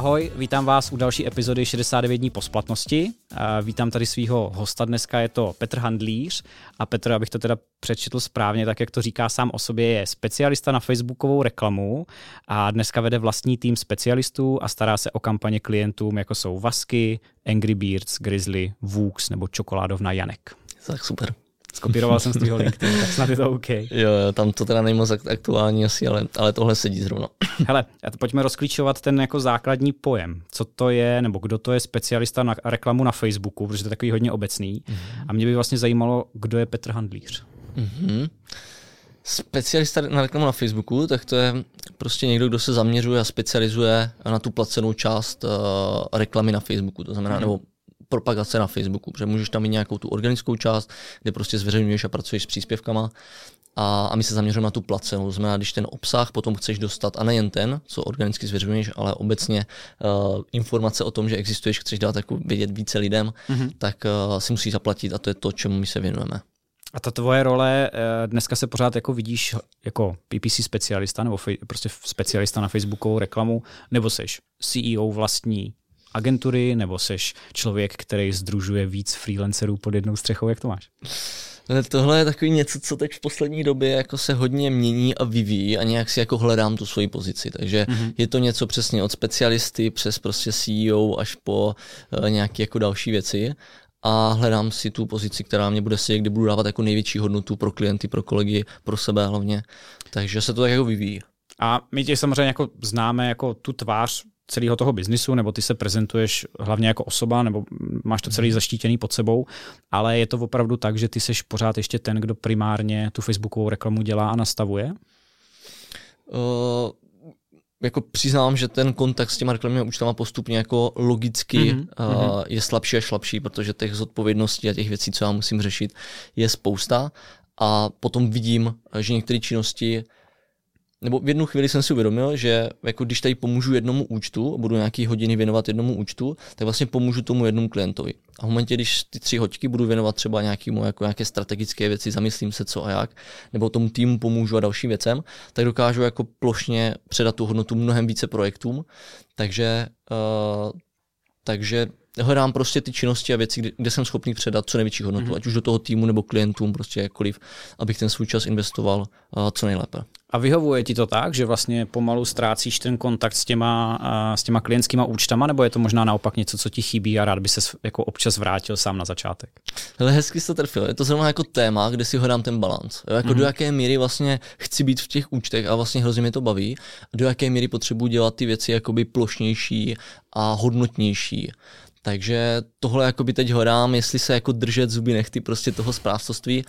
Ahoj, vítám vás u další epizody 69 dní po splatnosti. Vítám tady svého hosta dneska, je to Petr Handlíř. A Petr, abych to teda přečetl správně, tak jak to říká sám o sobě, je specialista na facebookovou reklamu a dneska vede vlastní tým specialistů a stará se o kampaně klientům, jako jsou Vasky, Angry Birds, Grizzly, Vux nebo Čokoládovna Janek. Tak super. Skopíroval jsem z tvého LinkedIn, tak snad je to OK. Jo, jo, tam to teda není moc aktuální asi, ale, ale tohle sedí zrovna. Hele, pojďme rozklíčovat ten jako základní pojem. Co to je, nebo kdo to je specialista na reklamu na Facebooku, protože to je takový hodně obecný. Mm-hmm. A mě by vlastně zajímalo, kdo je Petr Handlíř. Mm-hmm. Specialista na reklamu na Facebooku, tak to je prostě někdo, kdo se zaměřuje a specializuje na tu placenou část uh, reklamy na Facebooku, to znamená, mm-hmm. nebo propagace na Facebooku, protože můžeš tam mít nějakou tu organickou část, kde prostě zveřejňuješ a pracuješ s příspěvkama a, a my se zaměřujeme na tu placenou. To znamená, když ten obsah potom chceš dostat, a nejen ten, co organicky zveřejňuješ, ale obecně uh, informace o tom, že existuješ, chceš dát jako vědět více lidem, mm-hmm. tak uh, si musíš zaplatit a to je to, čemu my se věnujeme. A ta tvoje role, eh, dneska se pořád jako vidíš jako PPC specialista nebo prostě specialista na Facebookovou reklamu, nebo seš CEO vlastní agentury, nebo seš člověk, který združuje víc freelancerů pod jednou střechou, jak to máš? Tohle je takový něco, co teď v poslední době jako se hodně mění a vyvíjí a nějak si jako hledám tu svoji pozici. Takže mm-hmm. je to něco přesně od specialisty přes prostě CEO až po uh, nějaké jako další věci a hledám si tu pozici, která mě bude sedět, kde budu dávat jako největší hodnotu pro klienty, pro kolegy, pro sebe hlavně. Takže se to tak jako vyvíjí. A my tě samozřejmě jako známe jako tu tvář celého toho biznisu, nebo ty se prezentuješ hlavně jako osoba, nebo máš to celý mhm. zaštítěný pod sebou, ale je to opravdu tak, že ty seš pořád ještě ten, kdo primárně tu facebookovou reklamu dělá a nastavuje? Uh, jako přiznám, že ten kontakt s těma reklamními účtama postupně jako logicky mm-hmm. uh, je slabší a slabší, protože těch zodpovědností a těch věcí, co já musím řešit, je spousta. A potom vidím, že některé činnosti nebo v jednu chvíli jsem si uvědomil, že jako když tady pomůžu jednomu účtu, budu nějaký hodiny věnovat jednomu účtu, tak vlastně pomůžu tomu jednomu klientovi. A v momentě, když ty tři hoďky budu věnovat třeba nějakému, jako nějaké strategické věci, zamyslím se co a jak, nebo tomu týmu pomůžu a dalším věcem, tak dokážu jako plošně předat tu hodnotu mnohem více projektům. Takže, uh, takže hledám prostě ty činnosti a věci, kde, kde jsem schopný předat co největší hodnotu, mm-hmm. ať už do toho týmu nebo klientům, prostě jakkoliv, abych ten svůj čas investoval uh, co nejlépe. A vyhovuje ti to tak, že vlastně pomalu ztrácíš ten kontakt s těma, s těma klientskýma účtama, nebo je to možná naopak něco, co ti chybí a rád by se jako občas vrátil sám na začátek? Hele, hezky jsi to trefil. Je to zrovna jako téma, kde si hledám ten balans. Jako mm-hmm. do jaké míry vlastně chci být v těch účtech a vlastně hrozně mě to baví, do jaké míry potřebuji dělat ty věci jakoby plošnější a hodnotnější. Takže tohle jakoby teď hledám, jestli se jako držet zuby nechty prostě toho správcovství,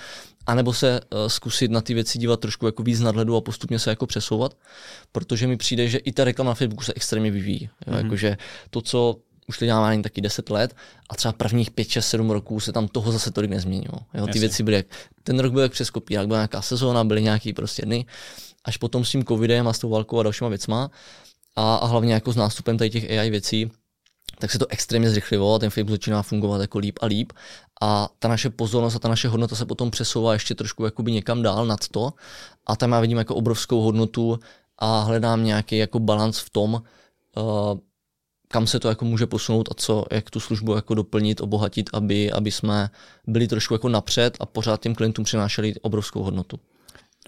anebo se uh, zkusit na ty věci dívat trošku jako víc nadhledu a postupně se jako přesouvat, protože mi přijde, že i ta reklama na Facebooku se extrémně vyvíjí. Jo? Mm-hmm. Jakože to, co už to děláme ani taky 10 let a třeba prvních 5, 6, 7 roků se tam toho zase tolik nezměnilo. Jo? Ty Jasně. věci byly, jak, ten rok byl jak přes kopírák, byla nějaká sezóna, byly nějaký prostě dny, až potom s tím covidem a s tou válkou a dalšíma věcma a, a hlavně jako s nástupem tady těch AI věcí, tak se to extrémně zrychlilo a ten Facebook začíná fungovat jako líp a líp a ta naše pozornost a ta naše hodnota se potom přesouvá ještě trošku jakoby někam dál nad to a tam já vidím jako obrovskou hodnotu a hledám nějaký jako balans v tom, uh, kam se to jako může posunout a co, jak tu službu jako doplnit, obohatit, aby, aby jsme byli trošku jako napřed a pořád těm klientům přinášeli obrovskou hodnotu.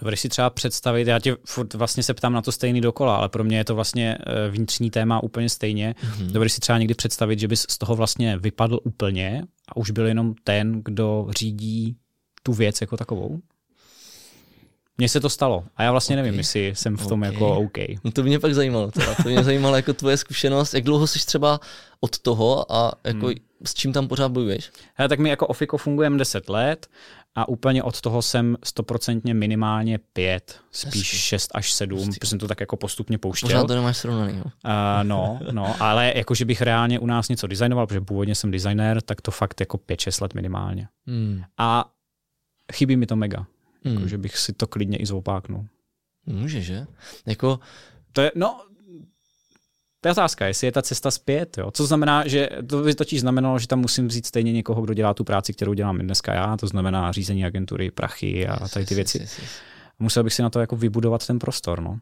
Dovedeš si třeba představit, já tě furt vlastně se ptám na to stejný dokola, ale pro mě je to vlastně eh, vnitřní téma úplně stejně. Mm-hmm. Dovedeš si třeba někdy představit, že bys z toho vlastně vypadl úplně a už byl jenom ten, kdo řídí tu věc jako takovou? Mně se to stalo a já vlastně okay. nevím, jestli jsem v tom okay. jako OK. No to mě pak zajímalo, teda. to mě zajímalo jako tvoje zkušenost, jak dlouho jsi třeba od toho a jako hmm. s čím tam pořád bojuješ? Hele, tak my jako Ofiko fungujeme 10 let a úplně od toho jsem stoprocentně minimálně pět, spíš Hezky. šest až sedm, protože jsem to tak jako postupně pouštěl. Pořád to nemáš srovnaný, jo? Uh, no, no, ale jako, že bych reálně u nás něco designoval, protože původně jsem designer, tak to fakt jako pět, šest let minimálně. Hmm. A chybí mi to mega. Hmm. Jako, že bych si to klidně i zopáknul. Může, že? Jako... To je, no, to je otázka, jestli je ta cesta zpět. Jo? Co znamená, že to by totiž znamenalo, že tam musím vzít stejně někoho, kdo dělá tu práci, kterou dělám dneska já, to znamená řízení agentury, prachy a tady ty věci. musel bych si na to jako vybudovat ten prostor. No.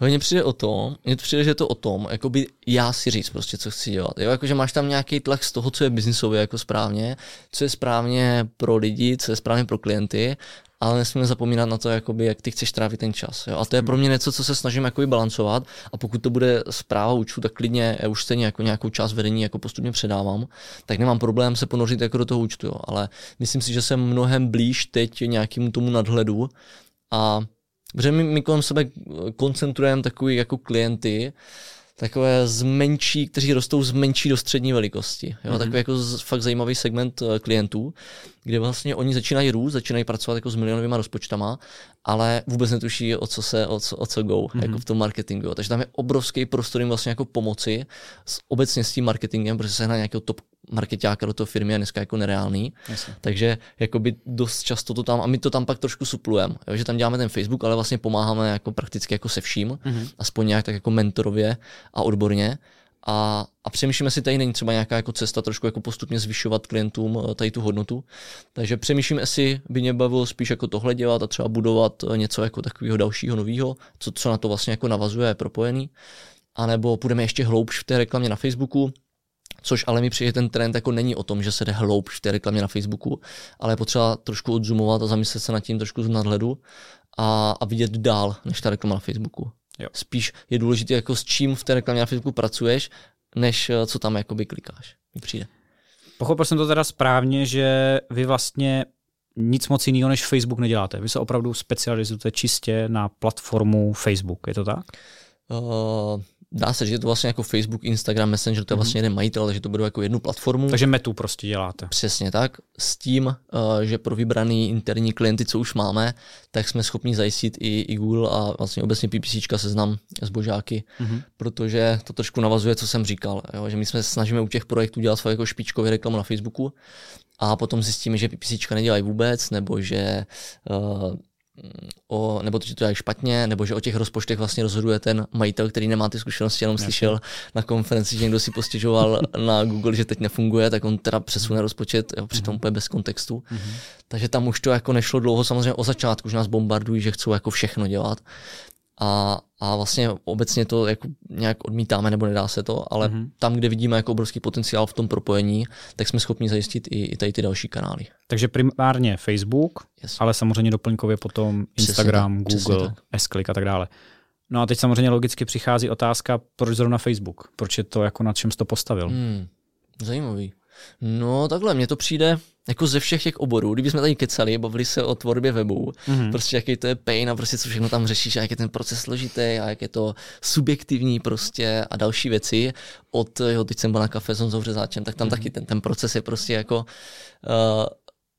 Mně přijde o to, mně přijde, že je to o tom, jako by já si říct prostě, co chci dělat. Jo, jakože máš tam nějaký tlak z toho, co je biznisově jako správně, co je správně pro lidi, co je správně pro klienty ale nesmíme zapomínat na to, jakoby, jak ty chceš trávit ten čas. Jo? A to je pro mě něco, co se snažím jakoby balancovat a pokud to bude zpráva učů, tak klidně já už stejně jako nějakou část vedení jako postupně předávám, tak nemám problém se ponořit jako do toho účtu, jo? ale myslím si, že jsem mnohem blíž teď nějakému tomu nadhledu a protože my, my kolem sebe koncentrujeme takový jako klienty, takové z menší, kteří rostou z menší do střední velikosti. Jo? Mm-hmm. Takový jako z, fakt zajímavý segment uh, klientů, kde vlastně oni začínají růst, začínají pracovat jako s milionovými rozpočtama, ale vůbec netuší, o co se, o co, o co go, mm-hmm. jako v tom marketingu. Takže tam je obrovský prostor jim vlastně jako pomoci s, obecně s tím marketingem, protože se na nějakého top marketáka do toho firmy je dneska jako nereálný. Jasně. Takže jakoby dost často to tam, a my to tam pak trošku suplujeme, že tam děláme ten Facebook, ale vlastně pomáháme jako prakticky jako se vším, mm-hmm. aspoň nějak tak jako mentorově a odborně. A, a přemýšlíme si, tady není třeba nějaká jako cesta trošku jako postupně zvyšovat klientům eh, tady tu hodnotu. Takže přemýšlím, jestli by mě bavilo spíš jako tohle dělat a třeba budovat eh, něco jako takového dalšího nového, co, co na to vlastně jako navazuje, je propojený. A nebo půjdeme ještě hloubš v té reklamě na Facebooku, což ale mi přijde ten trend jako není o tom, že se jde hloubš v té reklamě na Facebooku, ale je potřeba trošku odzumovat a zamyslet se nad tím trošku z nadhledu a, a vidět dál než ta reklama na Facebooku. Jo. Spíš je důležité, jako s čím v té reklamě na Facebooku pracuješ, než eh, co tam jakoby klikáš. Mi přijde. Pochopil jsem to teda správně, že vy vlastně nic moc jiného než Facebook neděláte. Vy se opravdu specializujete čistě na platformu Facebook, je to tak? Uh, dá se, že je to vlastně jako Facebook, Instagram, Messenger, to je vlastně jeden majitel, ale že to budou jako jednu platformu. Takže metu prostě děláte. Přesně tak. S tím, eh, že pro vybraný interní klienty, co už máme, tak jsme schopni zajistit i, i Google a vlastně obecně PPC seznam zbožáky, mm-hmm. protože to trošku navazuje, co jsem říkal, jo, že my jsme snažíme u těch projektů dělat svoje jako špičkové reklamu na Facebooku a potom zjistíme, že PPC nedělají vůbec, nebo že uh, o, nebo to, že to je špatně, nebo že o těch rozpočtech vlastně rozhoduje ten majitel, který nemá ty zkušenosti, jenom slyšel na konferenci, že někdo si postěžoval na Google, že teď nefunguje, tak on teda přesune rozpočet, jo, přitom mm-hmm. úplně bez kontextu. Mm-hmm. Takže tam už to jako nešlo dlouho, samozřejmě o začátku, že nás bombardují, že chcou jako všechno dělat a, a vlastně obecně to jako nějak odmítáme nebo nedá se to, ale mm-hmm. tam, kde vidíme jako obrovský potenciál v tom propojení, tak jsme schopni zajistit i, i tady ty další kanály. Takže primárně Facebook, yes. ale samozřejmě doplňkově potom Instagram, přesně Google, S-Click a tak dále. No a teď samozřejmě logicky přichází otázka, proč zrovna Facebook? Proč je to jako na čem jsi to postavil? Hmm, zajímavý. No takhle, mně to přijde jako ze všech těch oborů, kdyby jsme tady kecali, bavili se o tvorbě webu, mm-hmm. prostě jaký to je pain a prostě co všechno tam řešíš a jak je ten proces složitý a jak je to subjektivní prostě a další věci. Od, jo, teď jsem byl na kafe s Honzou Řezáčem, tak tam mm-hmm. taky ten, ten proces je prostě jako, uh,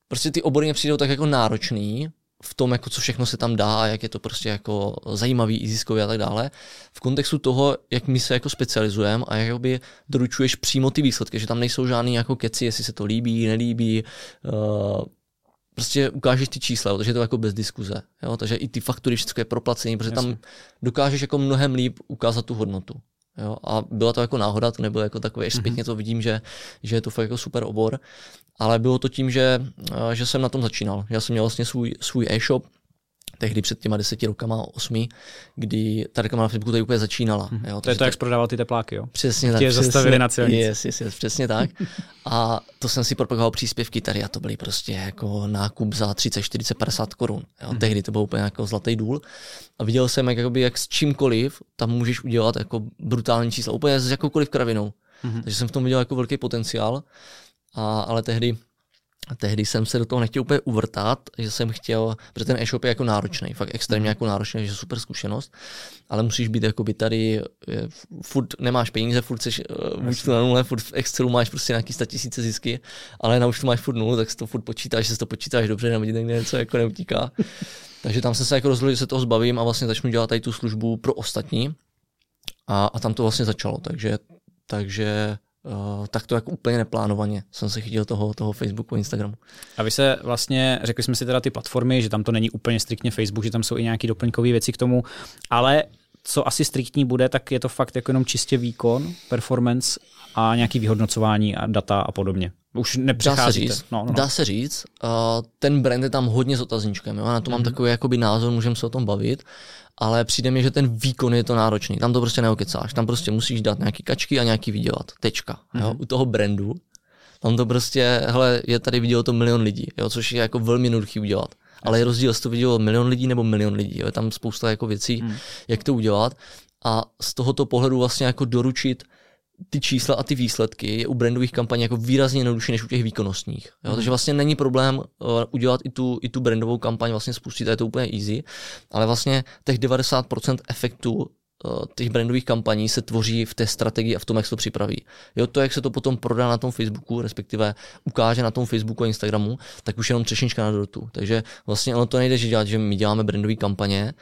prostě ty obory mě přijdou tak jako náročný, v tom, jako co všechno se tam dá a jak je to prostě jako zajímavý, i ziskový a tak dále. V kontextu toho, jak my se jako specializujeme a jak by doručuješ přímo ty výsledky, že tam nejsou žádný jako keci, jestli se to líbí, nelíbí, uh, prostě ukážeš ty čísla, takže je to jako bez diskuze. Jo? Takže i ty faktury, všechno je proplacený, protože Jasně. tam dokážeš jako mnohem líp ukázat tu hodnotu. Jo? A byla to jako náhoda, to nebylo jako takové, mhm. zpětně to vidím, že, že je to fakt jako super obor. Ale bylo to tím, že, eh, že jsem na tom začínal. Já jsem měl vlastně svůj, svůj e-shop, tehdy před těma deseti rokama, osmi, kdy ta reklama na Facebooku tady úplně začínala. Mm-hmm. Jo, to je to, jak jsi prodával ty tepláky, jo? Přesně tak. Tě zastavili na celnici. Yes, yes, yes, přesně tak. A to jsem si propagoval příspěvky tady a to byly prostě jako nákup za 30, 40, 50 korun. Jo? Mm-hmm. Tehdy to byl úplně jako zlatý důl. A viděl jsem, jak, jakoby, jak s čímkoliv tam můžeš udělat jako brutální čísla, úplně s jakoukoliv kravinou. Mm-hmm. Takže jsem v tom viděl jako velký potenciál. A, ale tehdy a tehdy jsem se do toho nechtěl úplně uvrtat, že jsem chtěl, protože ten e-shop je jako náročný, fakt extrémně jako náročný, že super zkušenost, ale musíš být jako by tady, furt nemáš peníze, furt jsi v účtu na nule, furt v Excelu máš prostě nějaký tisíce zisky, ale na účtu máš furt nulu, tak si to furt počítáš, že si to počítáš dobře, nebo někde něco jako neutíká. Takže tam jsem se jako rozhodl, že se toho zbavím a vlastně začnu dělat tady tu službu pro ostatní. A, a tam to vlastně začalo, takže, takže Uh, tak to jako úplně neplánovaně jsem se chytil toho, toho Facebooku a Instagramu. A vy se vlastně, řekli jsme si teda ty platformy, že tam to není úplně striktně Facebook, že tam jsou i nějaké doplňkové věci k tomu, ale co asi striktní bude, tak je to fakt jako jenom čistě výkon, performance a nějaký vyhodnocování a data a podobně. Už Dá se nepřecházíte. říct, No, no, no. dá se říct. Uh, ten brand je tam hodně s otazníčkem. Jo? Na to mám Mhm. takový jakoby názor, můžeme se o tom bavit, ale přijde mi, že ten výkon je to náročný. Tam to prostě neokecáš. Tam prostě musíš dát nějaký kačky a nějaký vydělat. Tečka. Jo? Mhm. U toho brandu, tam to prostě, hele, je tady vidělo to milion lidí, jo? což je jako velmi jednoduchý udělat. Ale je rozdíl, jestli to vidělo milion lidí nebo milion lidí. Jo? Je tam spousta jako věcí, Mhm. jak to udělat. A z tohoto pohledu vlastně jako doručit ty čísla a ty výsledky je u brandových kampaní jako výrazně jednodušší než u těch výkonnostních. Jo? Takže vlastně není problém uh, udělat i tu, i tu brandovou kampaň, vlastně spustit, a je to úplně easy, ale vlastně těch 90% efektu uh, těch brandových kampaní se tvoří v té strategii a v tom, jak se to připraví. Jo, to, jak se to potom prodá na tom Facebooku, respektive ukáže na tom Facebooku a Instagramu, tak už jenom třešnička na dortu. Takže vlastně ono to nejde že dělat, že my děláme brandové kampaně,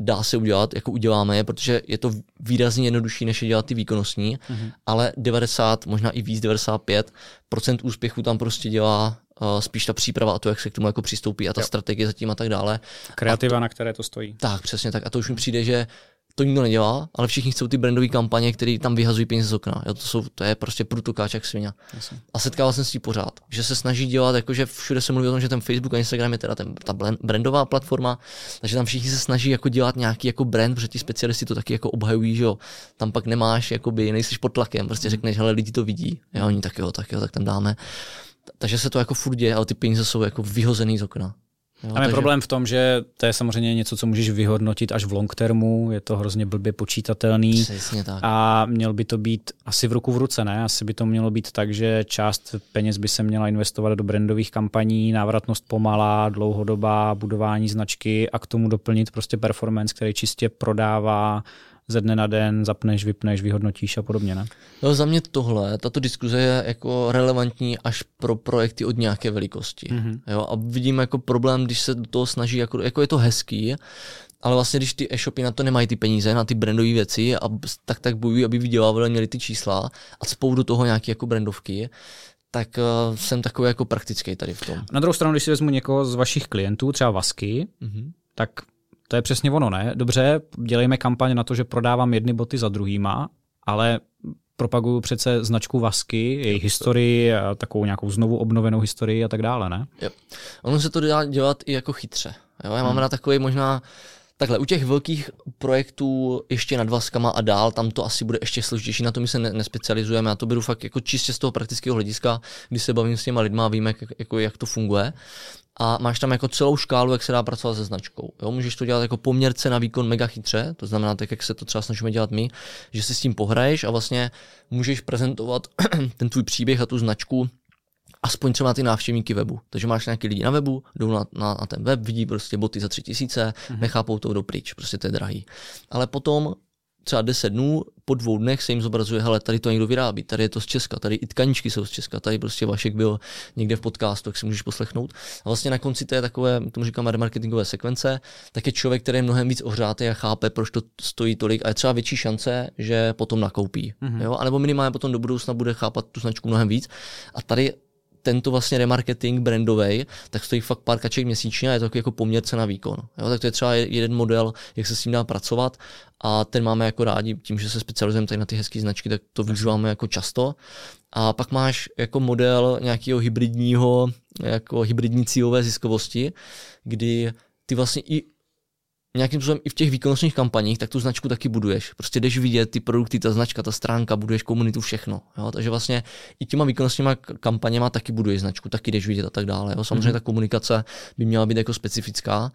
dá se udělat, jako uděláme je, protože je to výrazně jednodušší, než je dělat ty výkonnostní, mm-hmm. ale 90, možná i víc, 95% úspěchu tam prostě dělá uh, spíš ta příprava a to, jak se k tomu jako přistoupí a ta Jo. strategie zatím a tak dále. Kreativa, na které to stojí. Tak, přesně tak. A to už mi přijde, že to nikdo nedělá, ale všichni chcou ty brandové kampaně, které tam vyhazují peníze z okna. Jo, to, jsou, to je prostě průtokáč jak svině. A setkával jsem s tím pořád, že se snaží dělat, jakože všude se mluví o tom, že ten Facebook a Instagram je teda ten, ta brandová platforma, takže tam všichni se snaží jako dělat nějaký jako brand, protože ti specialisti to taky jako obhajují, že jo. Tam pak nemáš, jakoby, nejsiš pod tlakem, prostě řekneš, hele, lidi to vidí. Jo, oni tak jo, tak jo, tak tam dáme. Takže se to jako furt děje, ale ty peníze jsou jako vyhozený z okna. Jo, Tam je takže- problém v tom, že to je samozřejmě něco, co můžeš vyhodnotit až v long termu, je to hrozně blbě počítatelný Přesně tak. a měl by to být asi v ruku v ruce, ne? Asi by to mělo být tak, že část peněz by se měla investovat do brandových kampaní, návratnost pomalá, dlouhodobá, budování značky a k tomu doplnit prostě performance, který čistě prodává ze dne na den, zapneš, vypneš, vyhodnotíš a podobně, ne? No, za mě tohle, tato diskuze je jako relevantní až pro projekty od nějaké velikosti. Mhm. Jo, a vidím jako problém, když se do toho snaží, jako, jako je to hezký, ale vlastně když ty e-shopy na to nemají ty peníze, na ty brandové věci a tak tak bojují, aby vydělávali, měli ty čísla a spou do toho nějaké jako brandovky, tak uh, jsem takový jako praktický tady v tom. Na druhou stranu, když si vezmu někoho z vašich klientů, třeba Vasky, Mhm. tak to je přesně ono, ne? Dobře, dělejme kampaň na to, že prodávám jedny boty za druhýma, ale propaguju přece značku Vasky, její historii, a takovou nějakou znovu obnovenou historii a tak dále, ne? Jo. Ono se to dá dělat i jako chytře. Jo? Já mám hmm. na takový možná Takhle, u těch velkých projektů ještě nad vaskama a dál, tam to asi bude ještě složitější, na to my se ne, nespecializujeme, já to beru fakt jako čistě z toho praktického hlediska, když se bavím s těma lidma a vím, jak, jako, jak to funguje. A máš tam jako celou škálu, jak se dá pracovat se značkou. Jo? Můžeš to dělat jako poměrce na výkon mega chytře, to znamená tak, jak se to třeba snažíme dělat my, že si s tím pohraješ a vlastně můžeš prezentovat ten tvůj příběh a tu značku aspoň třeba ty návštěvníky webu. Takže máš nějaký lidi na webu, jdou na, na, na ten web, vidí prostě boty za tři tisíce, mm-hmm. nechápou to, jdou pryč, prostě to je drahý. Ale potom třeba 10 dnů, po dvou dnech se jim zobrazuje, hele, tady to někdo vyrábí, tady je to z Česka, tady i tkaničky jsou z Česka, tady prostě Vašek byl někde v podcastu, tak si můžeš poslechnout. A vlastně na konci té takové, tomu říkáme remarketingové sekvence, tak je člověk, který je mnohem víc ohřátý a chápe, proč to stojí tolik a je třeba větší šance, že potom nakoupí. Mm-hmm. Jo? A nebo minimálně potom do budoucna bude chápat tu značku mnohem víc. A tady tento vlastně remarketing brandový, tak stojí fakt pár kaček měsíčně a je to jako poměrce na výkon. Jo? Tak to je třeba jeden model, jak se s tím dá pracovat a ten máme jako rádi tím, že se specializujeme tady na ty hezké značky, tak to využíváme jako často. A pak máš jako model nějakého hybridního, jako hybridní cílové ziskovosti, kdy ty vlastně i nějakým způsobem i v těch výkonnostních kampaních, tak tu značku taky buduješ. Prostě jdeš vidět ty produkty, ta značka, ta stránka, buduješ komunitu, všechno. Jo? Takže vlastně i těma výkonnostníma kampaněma taky buduješ značku, taky jdeš vidět a tak dále. Jo? Samozřejmě mm-hmm. ta komunikace by měla být jako specifická,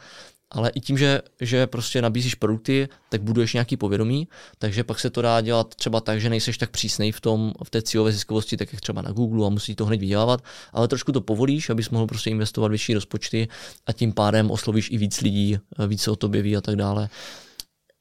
ale i tím, že, že prostě nabízíš produkty, tak buduješ nějaký povědomí, takže pak se to dá dělat třeba tak, že nejseš tak přísnej v, tom, v té cílové ziskovosti, tak jak třeba na Google a musí to hned vydělávat, ale trošku to povolíš, abys mohl prostě investovat větší rozpočty a tím pádem oslovíš i víc lidí, víc se o tobě ví a tak dále.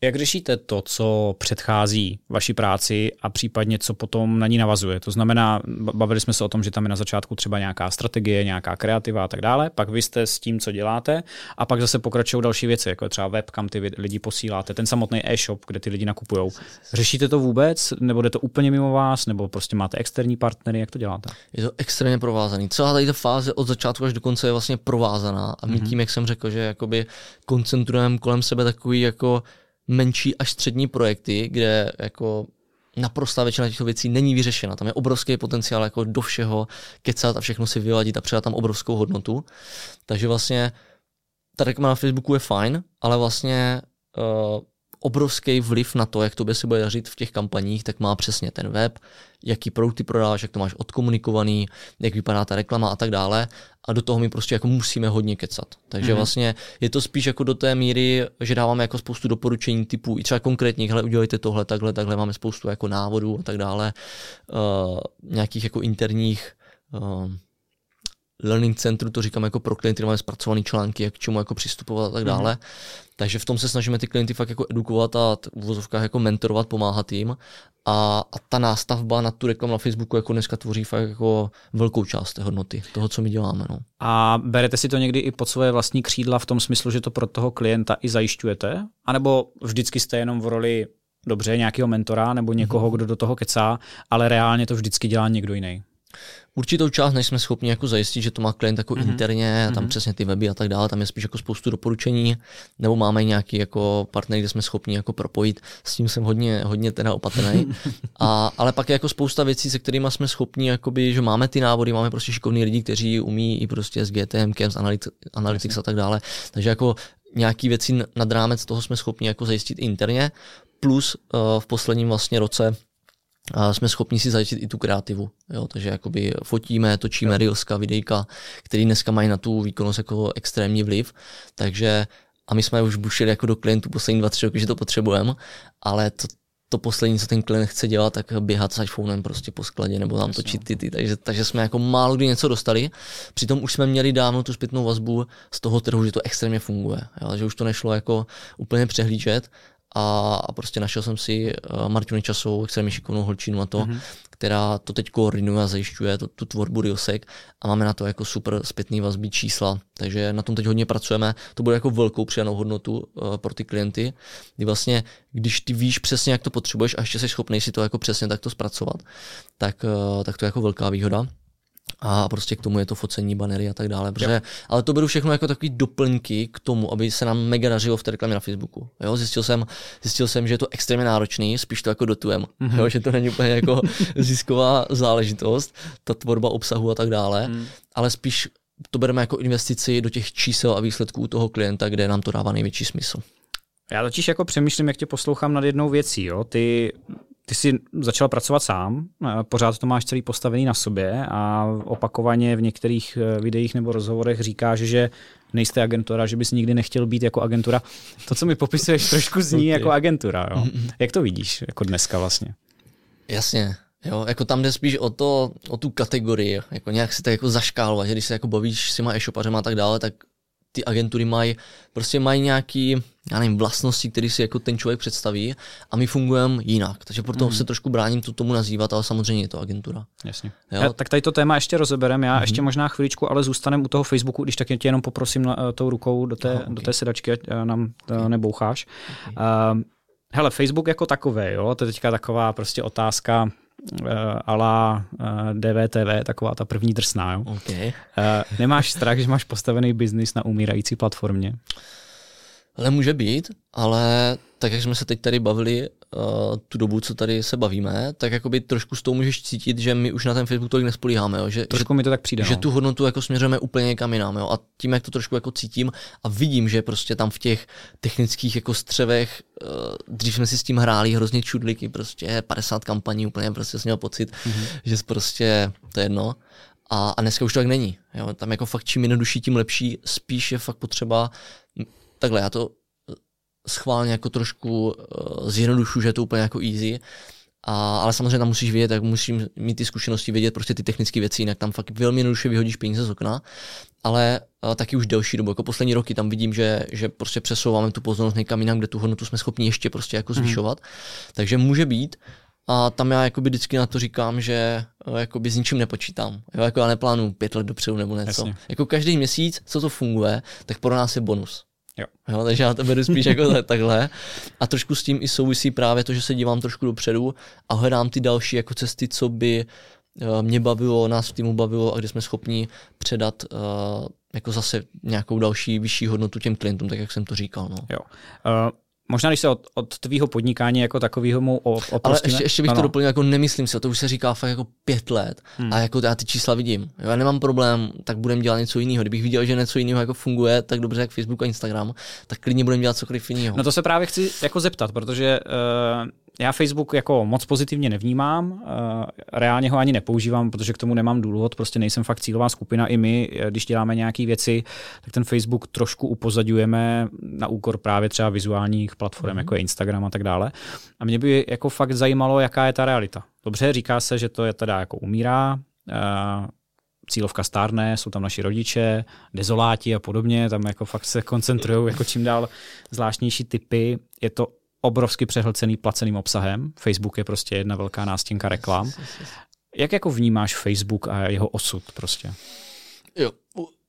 Jak řešíte to, co předchází vaší práci a případně co potom na ní navazuje? To znamená, bavili jsme se o tom, že tam je na začátku třeba nějaká strategie, nějaká kreativa a tak dále, pak vy jste s tím, co děláte a pak zase pokračují další věci, jako je třeba web, kam ty lidi posíláte, ten samotný e-shop, kde ty lidi nakupují. Řešíte to vůbec, nebo jde to úplně mimo vás, nebo prostě máte externí partnery, jak to děláte? Je to extrémně provázaný. Celá tady ta fáze od začátku až do konce je vlastně provázaná a my mm-hmm. tím, jak jsem řekl, že jakoby koncentrujeme kolem sebe takový jako menší až střední projekty, kde jako naprostá většina těchto věcí není vyřešena. Tam je obrovský potenciál jako do všeho kecat a všechno si vyladit a předat tam obrovskou hodnotu. Takže vlastně ta reklama na Facebooku je fajn, ale vlastně uh, obrovský vliv na to, jak to se bude dařit v těch kampaních, tak má přesně ten web, jaký produkty prodáváš, jak to máš odkomunikovaný, jak vypadá ta reklama a tak dále. A do toho my prostě jako musíme hodně kecat. Takže mm-hmm. vlastně je to spíš jako do té míry, že dáváme jako spoustu doporučení typu i třeba konkrétních, hele, udělejte tohle, takhle, takhle, máme spoustu jako návodů a tak dále, uh, nějakých jako interních uh, learning centru, to říkám jako pro klienty, máme zpracované články, jak k čemu jako přistupovat a tak dále. Mm-hmm. Takže v tom se snažíme ty klienty fakt jako edukovat a v vozovkách jako mentorovat, pomáhat jim. A, a ta nástavba na tu reklamu na Facebooku jako dneska tvoří fakt jako velkou část té hodnoty, toho, co my děláme. No. A berete si to někdy i pod svoje vlastní křídla v tom smyslu, že to pro toho klienta i zajišťujete? A nebo vždycky jste jenom v roli dobře nějakého mentora nebo někoho, mhm. kdo do toho kecá, ale reálně to vždycky dělá někdo jiný? Určitou část nejsme schopni jako zajistit, že to má klient jako mm-hmm. interně, tam mm-hmm. přesně ty weby a tak dále, tam je spíš jako spoustu doporučení, nebo máme nějaký jako partner, kde jsme schopni jako propojit, s tím jsem hodně, hodně teda opatrný. a, ale pak je jako spousta věcí, se kterými jsme schopni, jakoby, že máme ty návody, máme prostě šikovní lidi, kteří umí i prostě s GTM, s Analytics, Analytics a tak dále, takže jako nějaký věci nad rámec toho jsme schopni jako zajistit interně, plus uh, v posledním vlastně roce a jsme schopni si zajistit i tu kreativu. Jo? Takže jakoby fotíme, točíme reelska, videjka, který dneska mají na tu výkonnost jako extrémní vliv. Takže a my jsme už bušili jako do klientů poslední dva, tři roky, že to potřebujeme, ale to, to poslední, co ten klient chce dělat, tak běhat s iPhonem prostě po skladě nebo tam točit ty, ty. Takže, takže jsme jako málo kdy něco dostali. Přitom už jsme měli dávno tu zpětnou vazbu z toho trhu, že to extrémně funguje. Jo? Že už to nešlo jako úplně přehlížet a, a prostě našel jsem si uh, Martinu Časovou, extrémně šikovnou holčinu na to, mm-hmm. která to teď koordinuje a zajišťuje to, tu tvorbu Riosek. A máme na to jako super zpětný vazby čísla, takže na tom teď hodně pracujeme, to bude jako velkou přidanou hodnotu uh, pro ty klienty, kdy vlastně, když ty víš přesně, jak to potřebuješ a ještě jsi schopný si to jako přesně takto zpracovat, tak, uh, tak to je jako velká výhoda a prostě k tomu je to focení, banery a tak dále. Protože, ale to beru všechno jako takový doplňky k tomu, aby se nám mega dařilo v té reklamě na Facebooku. Jo, zjistil, jsem, zjistil jsem, že je to extrémně náročný, spíš to jako dotujem. Mm-hmm. Jo, že to není úplně jako zisková záležitost, ta tvorba obsahu a tak dále, mm. ale spíš to bereme jako investici do těch čísel a výsledků toho klienta, kde nám to dává největší smysl. Já totiž jako přemýšlím, jak tě poslouchám nad jednou věcí. Jo? Ty ty jsi začal pracovat sám, pořád to máš celý postavený na sobě a opakovaně v některých eh, videích nebo rozhovorech říkáš, že nejste agentura, že bys nikdy nechtěl být jako agentura. To, co mi popisuješ, trošku zní jako agentura. Jo? Jak to vidíš jako dneska vlastně? Jasně, Jo, jako tam jde spíš o to, o tu kategorii, jako nějak si tak jako zaškálovat, že když se jako bavíš s těma e-shopařema a tak dále, tak ty agentury mají, prostě mají nějaký, já nevím, vlastnosti, které si jako ten člověk představí a my fungujeme jinak. Takže proto mm. se trošku bráním to tomu nazývat, ale samozřejmě je to agentura. Jasně. Jo? Já, tak tady to téma ještě rozebereme. Já mm. ještě možná chviličku, ale zůstaneme u toho Facebooku, když tak tě jenom poprosím na, uh, tou rukou do té, Aha, okay. do té sedačky, ať uh, nám to okay. neboucháš. Okay. Uh, hele, Facebook jako takové, jo, to je teďka taková prostě otázka, uh, ala uh, DVTV, taková ta první drsná. Jo? Okay. Uh, nemáš strach, že máš postavený biznis na umírající platformě? Ale může být, ale tak jak jsme se teď tady bavili uh, tu dobu, co tady se bavíme, tak jakoby trošku s tou můžeš cítit, že my už na ten Facebook tolik nespolíháme. Jo? Že, trošku že, mi to tak přijde. Že no. tu hodnotu jako směřujeme úplně někam jinam. Jo? A tím, jak to trošku jako cítím a vidím, že prostě tam v těch technických jako střevech, uh, dřív jsme si s tím hráli hrozně čudliky, prostě 50 kampaní, úplně prostě jsem měl pocit, mm-hmm. že prostě to je jedno. A, a dneska už to tak není. Jo? Tam jako fakt čím jednodušší, tím lepší. Spíš je fakt potřeba takhle, já to schválně jako trošku uh, zjednodušu, že je to úplně jako easy, a, ale samozřejmě tam musíš vědět, jak musím mít ty zkušenosti, vědět prostě ty technické věci, jinak tam fakt velmi jednoduše vyhodíš peníze z okna, ale uh, taky už delší dobu, jako poslední roky tam vidím, že, že prostě přesouváme tu pozornost někam jinam, kde tu hodnotu jsme schopni ještě prostě jako mhm. zvyšovat, mm. takže může být, a tam já jakoby vždycky na to říkám, že jakoby s ničím nepočítám. Jo, jako já neplánuju pět let dopředu nebo něco. Jasně. Jako každý měsíc, co to funguje, tak pro nás je bonus. Jo. jo. takže já to beru spíš jako takhle. A trošku s tím i souvisí právě to, že se dívám trošku dopředu a hledám ty další jako cesty, co by uh, mě bavilo, nás v týmu bavilo a kde jsme schopni předat uh, jako zase nějakou další vyšší hodnotu těm klientům, tak jak jsem to říkal. No. Jo. Uh, možná když se od, od tvýho podnikání jako takového mu oprostíme. Ale ještě, ještě bych ano. to doplnil, jako nemyslím si, to už se říká fakt jako pět let hmm. a jako já ty čísla vidím. Já nemám problém, tak budem dělat něco jiného. Kdybych viděl, že něco jiného jako funguje, tak dobře jak Facebook a Instagram, tak klidně budem dělat cokoliv jiného. No to se právě chci jako zeptat, protože uh, já Facebook jako moc pozitivně nevnímám, eh, reálně ho ani nepoužívám, protože k tomu nemám důvod, prostě nejsem fakt cílová skupina. I my, eh, když děláme nějaké věci, tak ten Facebook trošku upozadňujeme na úkor právě třeba vizuálních platform, mm-hmm. jako je Instagram a tak dále. A mě by jako fakt zajímalo, jaká je ta realita. Dobře, říká se, že to je teda jako umírá, eh, cílovka stárne, jsou tam naši rodiče, dezoláti a podobně, tam jako fakt se koncentrují jako čím dál zvláštnější typy. Je to obrovsky přehlcený placeným obsahem. Facebook je prostě jedna velká nástěnka reklam. Jak jako vnímáš Facebook a jeho osud prostě? Jo,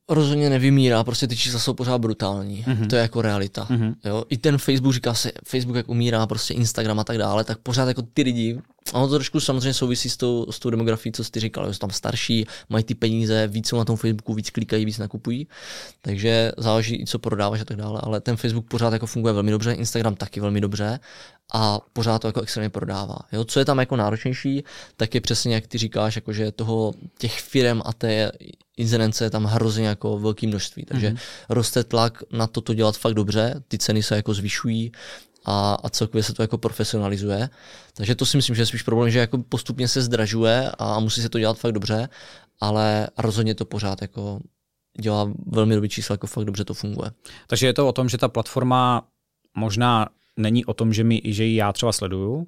rozhodně nevymírá, prostě ty čísla jsou pořád brutální. Mm-hmm. To je jako realita. Mm-hmm. Jo? I ten Facebook říká se, Facebook jak umírá, prostě Instagram a tak dále, tak pořád jako ty lidi, ono to trošku samozřejmě souvisí s tou, s tou demografií, co jsi říkal, že jsou tam starší, mají ty peníze, víc jsou na tom Facebooku, víc klikají, víc nakupují, takže záleží i co prodáváš a tak dále, ale ten Facebook pořád jako funguje velmi dobře, Instagram taky velmi dobře a pořád to jako extrémně prodává. Jo? Co je tam jako náročnější, tak je přesně jak ty říkáš, jako že toho těch firm a té inzerence je tam hrozně jako velké množství, takže mm-hmm. roste tlak na to to dělat fakt dobře, ty ceny se jako zvyšují a, a celkově se to jako profesionalizuje. Takže to si myslím, že je spíš problém, že jako postupně se zdražuje a musí se to dělat fakt dobře, ale rozhodně to pořád jako dělá velmi dobrý čísla, jako fakt dobře to funguje. Takže je to o tom, že ta platforma možná není o tom, že, mi, že ji já třeba sleduju,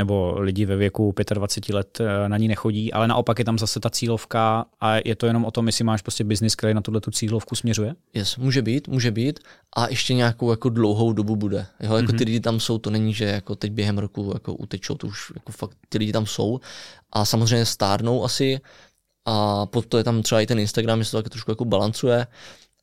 nebo lidi ve věku 25 let eh, na ní nechodí, ale naopak je tam zase ta cílovka a je to jenom o tom, jestli máš prostě biznis, který na tuhle tu cílovku směřuje? Yes, může být, může být a ještě nějakou jako dlouhou dobu bude. Jo, jako mm-hmm. ty lidi tam jsou, to není, že jako teď během roku jako utečou, to už jako fakt ty lidi tam jsou a samozřejmě stárnou asi a potom je tam třeba i ten Instagram, že se to tak trošku jako balancuje,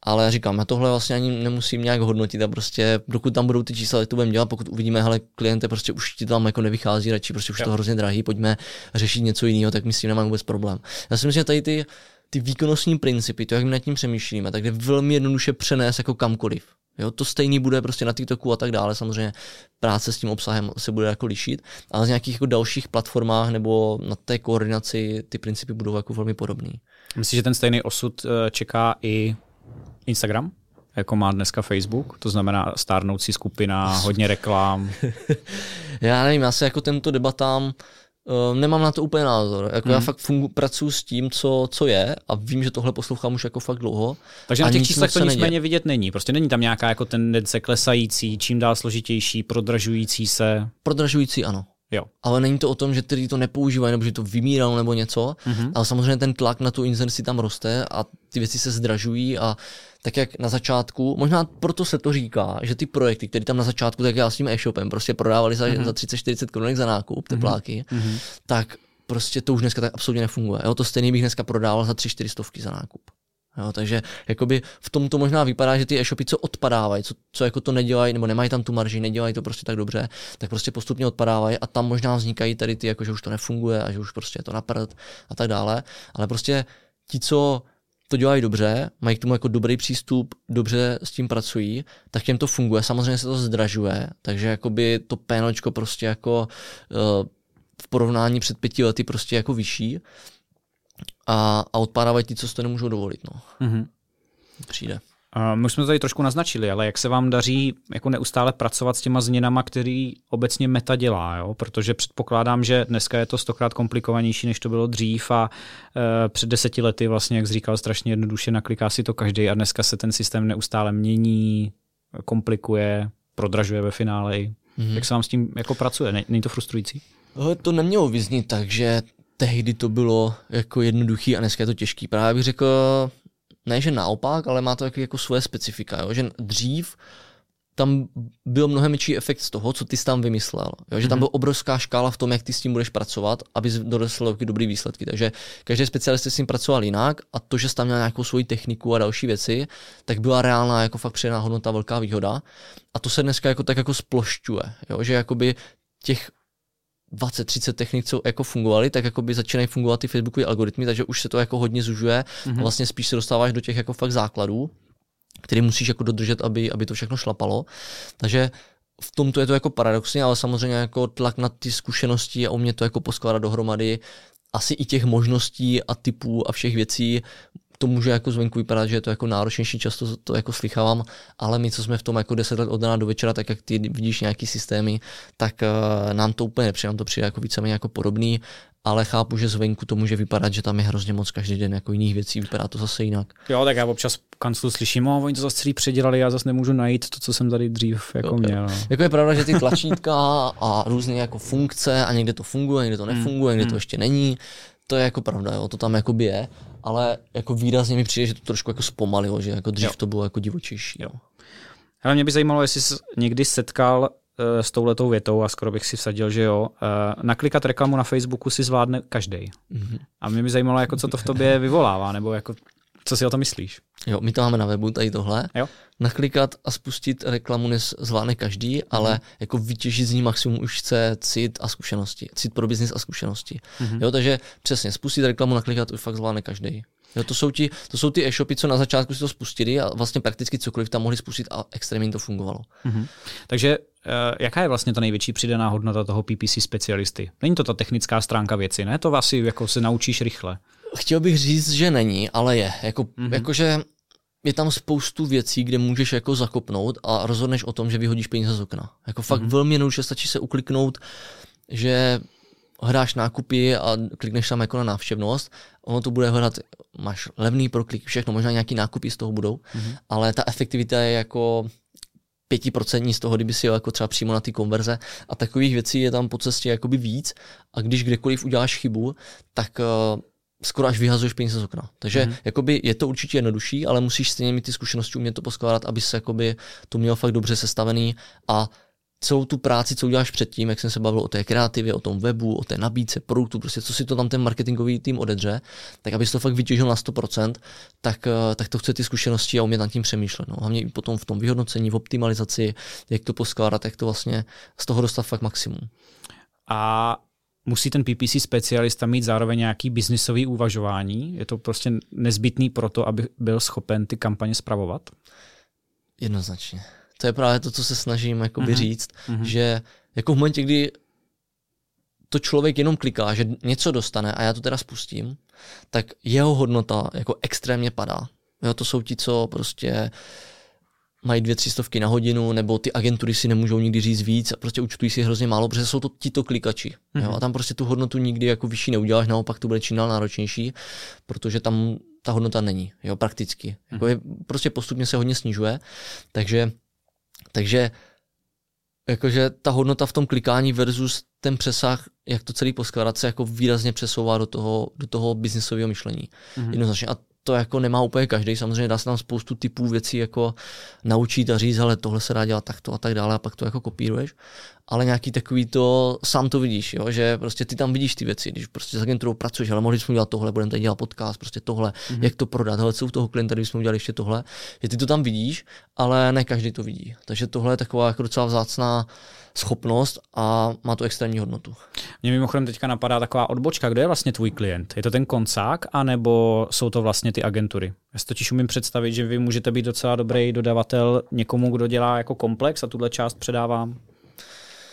ale říkám, já tohle vlastně ani nemusím nějak hodnotit a prostě dokud tam budou ty čísla, tak to budeme dělat, pokud uvidíme, hele, kliente prostě už ti tam jako nevychází, radši prostě už jo. to hrozně drahý, pojďme řešit něco jiného, tak my s tím nemáme vůbec problém. Já si myslím, že tady ty, ty výkonnostní principy, to, jak my nad tím přemýšlíme, tak je velmi jednoduše přenést jako kamkoliv. Jo, to stejný bude prostě na TikToku a tak dále, samozřejmě práce s tím obsahem se bude jako lišit, ale z nějakých jako dalších platformách nebo na té koordinaci ty principy budou jako velmi podobný. Myslím, že ten stejný osud eh, čeká i Instagram, jako má dneska Facebook, to znamená stárnoucí skupina, hodně reklám. já nevím, já se jako tento debatám Uh, nemám na to úplně názor. Jako hmm. Já fakt fungu, pracuji s tím, co, co je a vím, že tohle poslouchám už jako fakt dlouho. Takže na těch číslech to nicméně vidět není. Prostě není tam nějaká jako tendence klesající, čím dál složitější, prodražující se. Prodražující, ano. Jo. Ale není to o tom, že ty to nepoužívají nebo že to vymíralo nebo něco, mm-hmm. ale samozřejmě ten tlak na tu inzerci tam roste a ty věci se zdražují a tak jak na začátku, možná proto se to říká, že ty projekty, které tam na začátku, tak já s tím e-shopem prostě prodávali za, mm-hmm. za 30-40 korunek za nákup, tepláky, mm-hmm. tak prostě to už dneska tak absolutně nefunguje. Jo, to stejný bych dneska prodával za 3-4 stovky za nákup. Jo, takže jakoby v tom to možná vypadá, že ty e-shopy, co odpadávají, co, co jako to nedělají, nebo nemají tam tu marži, nedělají to prostě tak dobře, tak prostě postupně odpadávají a tam možná vznikají tady ty, jako že už to nefunguje a že už prostě je to naprd a tak dále. Ale prostě ti, co to dělají dobře, mají k tomu jako dobrý přístup, dobře s tím pracují, tak těm to funguje. Samozřejmě se to zdražuje, takže jakoby to pénočko prostě jako uh, v porovnání před pěti lety prostě jako vyšší a, a odpadávají ti, co si to nemůžou dovolit. No. Mm-hmm. Přijde. My už jsme to tady trošku naznačili, ale jak se vám daří jako neustále pracovat s těma změnama, který obecně meta dělá, jo? protože předpokládám, že dneska je to stokrát komplikovanější, než to bylo dřív a e, před deseti lety vlastně, jak říkal, strašně jednoduše nakliká si to každý a dneska se ten systém neustále mění, komplikuje, prodražuje ve finále. Mm-hmm. Jak se vám s tím jako pracuje? Není to frustrující? To nemělo vyznít tak, že tehdy to bylo jako jednoduchý a dneska je to těžký. Právě bych řekl, ne že naopak, ale má to jako, jako svoje specifika, jo? že dřív tam byl mnohem větší efekt z toho, co ty jsi tam vymyslel. Jo? Že tam mhm. byla obrovská škála v tom, jak ty s tím budeš pracovat, aby donesl dobrý výsledky. Takže každý specialista s tím pracoval jinak a to, že jsi tam měl nějakou svoji techniku a další věci, tak byla reálná jako fakt přidaná hodnota, velká výhoda. A to se dneska jako tak jako splošťuje. Jo? Že jakoby těch 20-30 technik, co jako fungovaly, tak jako by začínají fungovat ty Facebookové algoritmy, takže už se to jako hodně zužuje mm-hmm. a mhm. vlastně spíš se dostáváš do těch jako fakt základů, který musíš jako dodržet, aby, aby to všechno šlapalo. Takže v tomto je to jako paradoxní, ale samozřejmě jako tlak na ty zkušenosti a umět to jako poskládat dohromady, asi i těch možností a typů a všech věcí to může jako zvenku vypadat, že je to jako náročnější, často to jako slychávám, ale my, co jsme v tom jako 10 let od rána do večera, tak jak ty vidíš nějaký systémy, tak uh, nám to úplně nepřijde, nám to přijde jako víceméně jako podobný, ale chápu, že zvenku to může vypadat, že tam je hrozně moc každý den jako jiných věcí, vypadá to zase jinak. Jo, tak já občas kanclu slyším, oh, oni to zase celý předělali, já zase nemůžu najít to, co jsem tady dřív jako jo, měl. Jo. Jako je pravda, že ty tlačítka a různé jako funkce a někde to funguje, někde to nefunguje, někde to hmm. ještě není, to je jako pravda, jo, to tam je, ale jako výrazně mi přijde, že to trošku jako zpomalilo, že jako dřív jo. to bylo jako divočejší. Jo. Ale mě by zajímalo, jestli jsi někdy setkal uh, s touhletou větou a skoro bych si vsadil, že jo. Uh, naklikat reklamu na Facebooku si zvládne každý. Mm-hmm. A mě by zajímalo, jako co to v tobě vyvolává, nebo jako co si o to myslíš? Jo, my to máme na webu, tady tohle. Jo. Naklikat a spustit reklamu zvládne každý, ale mm. jako vytěžit z ní maximum už chce cit a zkušenosti. Cit pro biznis a zkušenosti. Mm. Jo, takže přesně, spustit reklamu, naklikat už fakt zvládne každý. Jo, to, jsou ti, to jsou ty e-shopy, co na začátku si to spustili a vlastně prakticky cokoliv tam mohli spustit a extrémně to fungovalo. Mm-hmm. Takže uh, jaká je vlastně ta největší přidaná hodnota toho PPC specialisty? Není to ta technická stránka věci, ne? To asi jako se naučíš rychle. Chtěl bych říct, že není, ale je. Jako, mm-hmm. Jakože je tam spoustu věcí, kde můžeš jako zakopnout a rozhodneš o tom, že vyhodíš peníze z okna. Jako fakt mm-hmm. velmi jednoduše stačí se ukliknout, že hráš nákupy a klikneš tam jako na návštěvnost, ono to bude hledat, máš levný proklik, všechno, možná nějaký nákupy z toho budou, mm-hmm. ale ta efektivita je jako pětiprocentní z toho, kdyby si jel jako třeba přímo na ty konverze a takových věcí je tam po cestě jakoby víc a když kdekoliv uděláš chybu, tak uh, skoro až vyhazuješ peníze z okna. Takže mm. jakoby je to určitě jednodušší, ale musíš stejně mít ty zkušenosti, umět to poskládat, aby se jakoby to měl fakt dobře sestavený a celou tu práci, co uděláš předtím, jak jsem se bavil o té kreativě, o tom webu, o té nabídce produktu, prostě co si to tam ten marketingový tým odedře, tak abys to fakt vytěžil na 100%, tak, eh, tak to chce ty zkušenosti a umět nad tím přemýšlet. No. Hlavně i potom v tom vyhodnocení, v optimalizaci, jak to poskládat, jak to vlastně z toho dostat fakt maximum. A musí ten PPC specialista mít zároveň nějaký biznisový uvažování? Je to prostě nezbytný pro to, aby byl schopen ty kampaně spravovat? Jednoznačně. To je právě to, co se snažím jakoby uh-huh. říct, uh-huh. že jako v momentě, kdy to člověk jenom kliká, že něco dostane a já to teda spustím, tak jeho hodnota jako extrémně padá. Jo, to jsou ti, co prostě mají dvě, tři stovky na hodinu, nebo ty agentury si nemůžou nikdy říct víc a prostě účtují si hrozně málo, protože jsou to tito klikači. Mm-hmm. Jo? Mhm. A tam prostě tu hodnotu nikdy jako vyšší neuděláš, naopak to bude čím dál náročnější, protože tam ta hodnota není, jo, prakticky. Mm-hmm. Jako je, prostě postupně se hodně snižuje, takže, takže jakože ta hodnota v tom klikání versus ten přesah, jak to celý poskládat, se jako výrazně přesouvá do toho, do toho biznisového myšlení. Mm-hmm. Jednoznačně. A to jako nemá úplně každý. Samozřejmě dá se tam spoustu typů věcí jako naučit a říct, ale tohle se dá dělat takto a tak dále a pak to jako kopíruješ. Ale nějaký takový to, sám to vidíš, jo? že prostě ty tam vidíš ty věci, když prostě s agenturou pracuješ, ale mohli jsme udělat tohle, budeme tady dělat podcast, prostě tohle, mm-hmm. jak to prodat, hele, co u toho klienta, jsme udělali ještě tohle, že ty to tam vidíš, ale ne každý to vidí. Takže tohle je taková jako docela vzácná schopnost a má to extrémní hodnotu. Mě mimochodem teďka napadá taková odbočka, kdo je vlastně tvůj klient? Je to ten koncák, anebo jsou to vlastně ty agentury? Já si totiž umím představit, že vy můžete být docela dobrý dodavatel někomu, kdo dělá jako komplex a tuhle část předávám.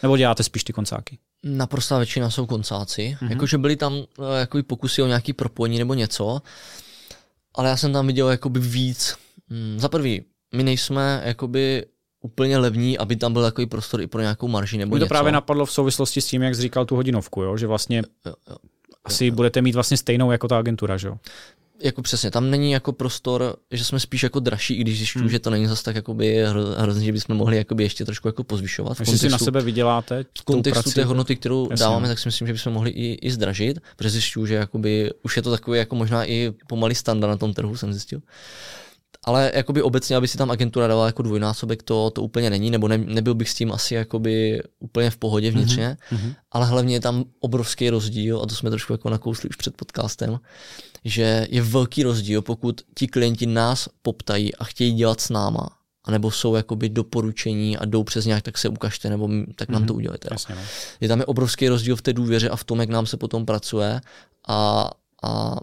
Nebo děláte spíš ty koncáky? Naprostá většina jsou koncáci. Mm-hmm. Jakože byly tam uh, pokusy o nějaký propojení nebo něco, ale já jsem tam viděl jakoby víc. Hmm, za prvý, my nejsme jakoby úplně levní, aby tam byl takový prostor i pro nějakou marži nebo Mě to něco. právě napadlo v souvislosti s tím, jak jsi říkal tu hodinovku, jo? že vlastně jo, jo, asi jo, jo. budete mít vlastně stejnou jako ta agentura, že jo? Jako přesně, tam není jako prostor, že jsme spíš jako dražší, i když zjišťuju, hmm. že to není zase tak jakoby hrozně, že bychom mohli jakoby ještě trošku jako pozvyšovat. Jestli si na sebe vyděláte V kontextu té hodnoty, kterou jasně. dáváme, tak si myslím, že bychom mohli i, i zdražit, protože zjišťuju, že jakoby už je to takový jako možná i pomalý standard na tom trhu, jsem zjistil. Ale jakoby obecně, aby si tam agentura dala jako dvojnásobek, to, to úplně není, nebo ne, nebyl bych s tím asi jakoby úplně v pohodě vnitřně, mm-hmm. ale hlavně je tam obrovský rozdíl, a to jsme trošku jako nakousli už před podcastem, že je velký rozdíl, pokud ti klienti nás poptají a chtějí dělat s náma, anebo jsou jakoby doporučení a jdou přes nějak, tak se ukažte, nebo tak nám mm-hmm. to udělejte. Jasně, no. Je tam je obrovský rozdíl v té důvěře a v tom, jak nám se potom pracuje a, a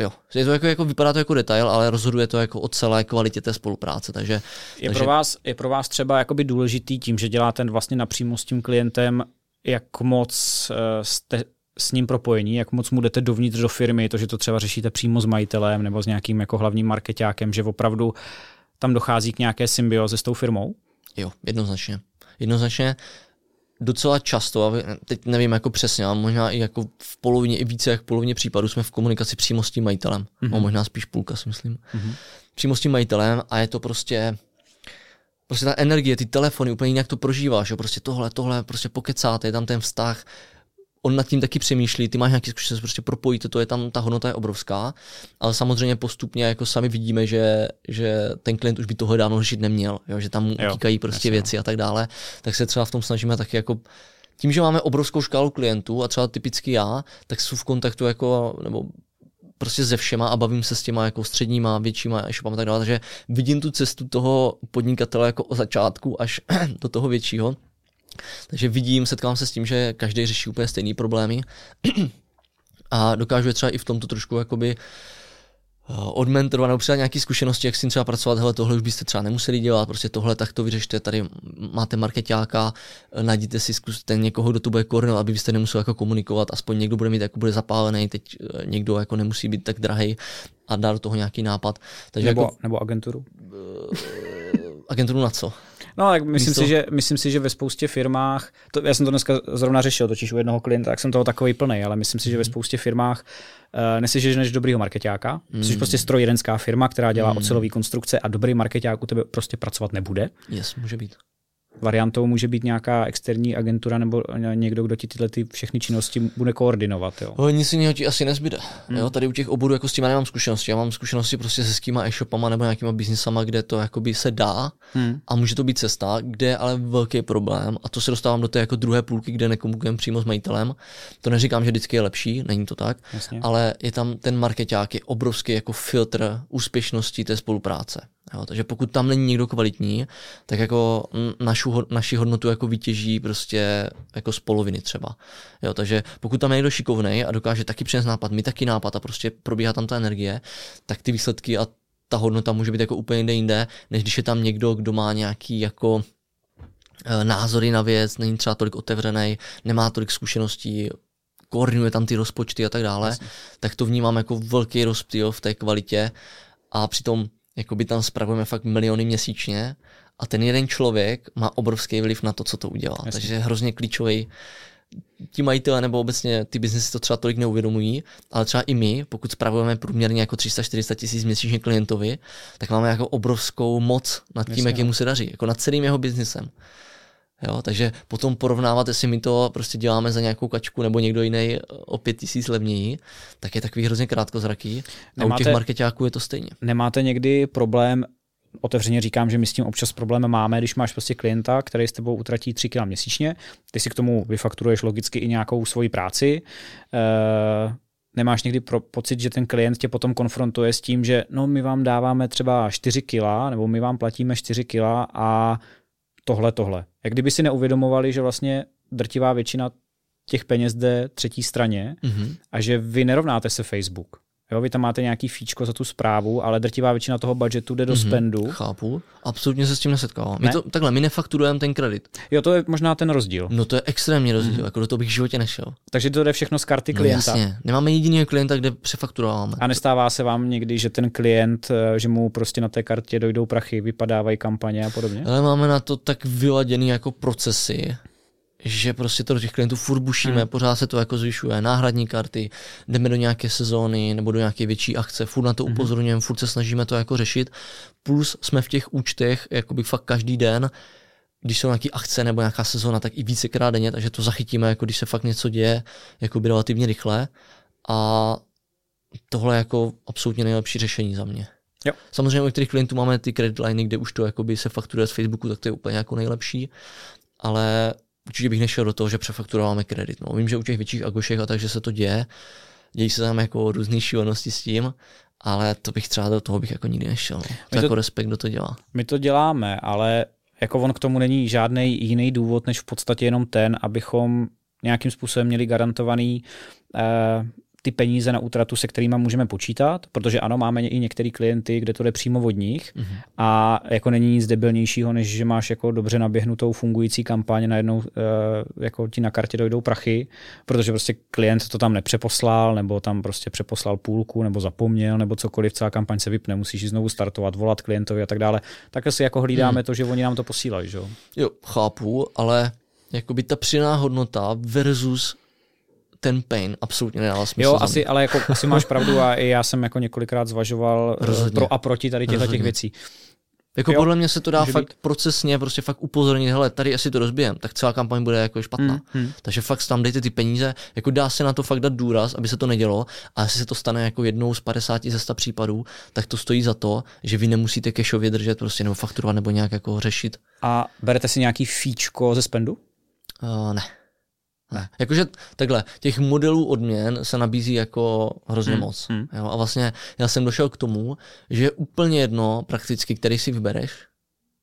Jo, je to jako, jako, vypadá to jako detail, ale rozhoduje to jako o celé kvalitě té spolupráce. Takže, je, takže... Pro vás, je pro vás třeba jakoby důležitý tím, že děláte vlastně napřímo s tím klientem, jak moc uh, jste s ním propojení, jak moc mu jdete dovnitř do firmy, to, že to třeba řešíte přímo s majitelem nebo s nějakým jako hlavním marketákem, že opravdu tam dochází k nějaké symbioze s tou firmou? Jo, jednoznačně. Jednoznačně docela často, a teď nevím jako přesně, ale možná i jako v polovině, i více jak v polovině případů jsme v komunikaci přímo s tím majitelem. Mm-hmm. No, možná spíš půlka si myslím. Mm-hmm. Přímo s tím majitelem a je to prostě prostě ta energie, ty telefony, úplně jinak to prožíváš, že prostě tohle, tohle, prostě pokecáte, je tam ten vztah, on nad tím taky přemýšlí, ty máš nějaký zkušenost, prostě propojíte to, je tam, ta hodnota je obrovská, ale samozřejmě postupně jako sami vidíme, že, že ten klient už by toho dávno řešit neměl, jo, že tam mu utíkají prostě jasně, věci a tak dále, tak se třeba v tom snažíme taky jako tím, že máme obrovskou škálu klientů a třeba typicky já, tak jsou v kontaktu jako, nebo prostě ze všema a bavím se s těma jako středníma, většíma e-shopama a tak dále, takže vidím tu cestu toho podnikatele jako o začátku až do toho většího takže vidím, setkám se s tím, že každý řeší úplně stejné problémy a dokážu je třeba i v tomto trošku jakoby eh, odmentorovat nebo přidat nějaké zkušenosti, jak s tím třeba pracovat, hele, tohle už byste třeba nemuseli dělat, prostě tohle tak to vyřešte, tady máte marketáka, najděte si zkuste někoho, kdo to bude koordinovat, aby byste nemuseli jako komunikovat, aspoň někdo bude mít, jako bude zapálený, teď eh, někdo jako nemusí být tak drahý a dá do toho nějaký nápad. Takže nebo, jako, nebo agenturu? Eh, agenturu na co? No, tak myslím si, že, myslím si, že ve spoustě firmách, to, já jsem to dneska zrovna řešil, totiž u jednoho klienta, tak jsem toho takový plný, ale myslím si, že ve mhm. spoustě firmách uh, eh, nesežeš dobrýho marketáka, mm. jsi prostě strojírenská firma, která dělá mm. ocelové konstrukce a dobrý marketák u tebe prostě pracovat nebude. Yes, může být. Variantou může být nějaká externí agentura nebo někdo, kdo ti tyhle ty všechny činnosti bude koordinovat. Jo. O, nic jiného ti asi nezbyde. Hmm. Jo, tady u těch oborů jako s tím já nemám zkušenosti. Já mám zkušenosti prostě se skýma e-shopama nebo nějakýma biznisama, kde to jakoby se dá hmm. a může to být cesta, kde je ale velký problém a to se dostávám do té jako druhé půlky, kde nekomunikujeme přímo s majitelem. To neříkám, že vždycky je lepší, není to tak, Jasně. ale je tam ten marketák je obrovský jako filtr úspěšnosti té spolupráce. Jo, takže pokud tam není někdo kvalitní, tak jako našu, naši hodnotu jako vytěží prostě jako z poloviny třeba. Jo, takže pokud tam je někdo šikovný a dokáže taky přinést nápad, my taky nápad a prostě probíhá tam ta energie, tak ty výsledky a ta hodnota může být jako úplně jinde jinde, než když je tam někdo, kdo má nějaký jako e, názory na věc, není třeba tolik otevřený, nemá tolik zkušeností, koordinuje tam ty rozpočty a tak dále, Jasně. tak to vnímám jako velký rozptyl v té kvalitě a přitom jakoby tam spravujeme fakt miliony měsíčně a ten jeden člověk má obrovský vliv na to, co to udělá. Jasně. Takže je hrozně klíčový. Ti majitelé nebo obecně ty biznesy to třeba tolik neuvědomují, ale třeba i my, pokud spravujeme průměrně jako 300-400 tisíc měsíčně klientovi, tak máme jako obrovskou moc nad tím, Jasně, jak jemu se daří, jako nad celým jeho biznesem. Jo, takže potom porovnávat, jestli my to prostě děláme za nějakou kačku nebo někdo jiný o pět tisíc levněji, tak je takový hrozně krátkozraký. Nemáte, a u těch marketáků je to stejně. Nemáte někdy problém otevřeně říkám, že my s tím občas problém máme, když máš prostě klienta, který s tebou utratí 3 kg měsíčně, ty si k tomu vyfakturuješ logicky i nějakou svoji práci, e, nemáš někdy pro, pocit, že ten klient tě potom konfrontuje s tím, že no my vám dáváme třeba 4 kg, nebo my vám platíme 4 kg a tohle, tohle. Jak kdyby si neuvědomovali, že vlastně drtivá většina těch peněz jde třetí straně mm-hmm. a že vy nerovnáte se Facebook. Jo, vy tam máte nějaký fíčko za tu zprávu, ale drtivá většina toho budgetu jde do mm-hmm, spendu. Chápu. Absolutně se s tím nesetkávám. Ne? My to, takhle, my nefakturujeme ten kredit. Jo, to je možná ten rozdíl. No to je extrémní rozdíl, mm-hmm. jako do toho bych v životě nešel. Takže to jde všechno z karty no, klienta. Jasně. Nemáme jediného klienta, kde přefakturováme. A nestává se vám někdy, že ten klient, eh, že mu prostě na té kartě dojdou prachy, vypadávají kampaně a podobně? Ale máme na to tak vyladěný jako procesy, že prostě to do těch klientů furt bušíme, hmm. pořád se to jako zvyšuje, náhradní karty, jdeme do nějaké sezóny nebo do nějaké větší akce, furt na to hmm. upozorňujeme, furt se snažíme to jako řešit, plus jsme v těch účtech jakoby fakt každý den, když jsou nějaké akce nebo nějaká sezóna, tak i vícekrát denně, takže to zachytíme, jako když se fakt něco děje, jako by relativně rychle a tohle je jako absolutně nejlepší řešení za mě. Jo. Samozřejmě u některých klientů máme ty credit liny, kde už to jakoby se fakturuje z Facebooku, tak to je úplně jako nejlepší, ale určitě bych nešel do toho, že přefakturováme kredit. No, vím, že u těch větších agošech a takže se to děje, dějí se tam jako různé šílenosti s tím, ale to bych třeba do toho bych jako nikdy nešel. No. To, to jako respekt, kdo to dělá. My to děláme, ale jako on k tomu není žádný jiný důvod, než v podstatě jenom ten, abychom nějakým způsobem měli garantovaný eh, ty peníze na útratu, se kterými můžeme počítat, protože ano, máme i některé klienty, kde to jde přímo od nich mm-hmm. a jako není nic debilnějšího, než že máš jako dobře naběhnutou fungující kampaň, najednou uh, jako ti na kartě dojdou prachy, protože prostě klient to tam nepřeposlal, nebo tam prostě přeposlal půlku, nebo zapomněl, nebo cokoliv, celá kampaň se vypne, musíš ji znovu startovat, volat klientovi a tak dále. Tak asi jako hlídáme mm. to, že oni nám to posílají, že jo? Jo, chápu, ale jakoby ta přidaná hodnota versus ten pain absolutně nedává smysl. Jo, asi, ale jako, asi máš pravdu a i já jsem jako několikrát zvažoval eh, Rozhodně. pro a proti tady těchto těch věcí. Jako jo, podle mě se to dá fakt být. procesně prostě fakt upozornit, hele, tady asi to rozbijem, tak celá kampaň bude jako špatná. Mm, mm. Takže fakt tam dejte ty peníze, jako dá se na to fakt dát důraz, aby se to nedělo a jestli se to stane jako jednou z 50 ze 100 případů, tak to stojí za to, že vy nemusíte cashově držet prostě nebo fakturovat nebo nějak jako řešit. A berete si nějaký fíčko ze spendu? Uh, ne. Ne. Jakože takhle, těch modelů odměn se nabízí jako hrozně hmm. moc. Hmm. Jo? A vlastně já jsem došel k tomu, že je úplně jedno prakticky, který si vybereš,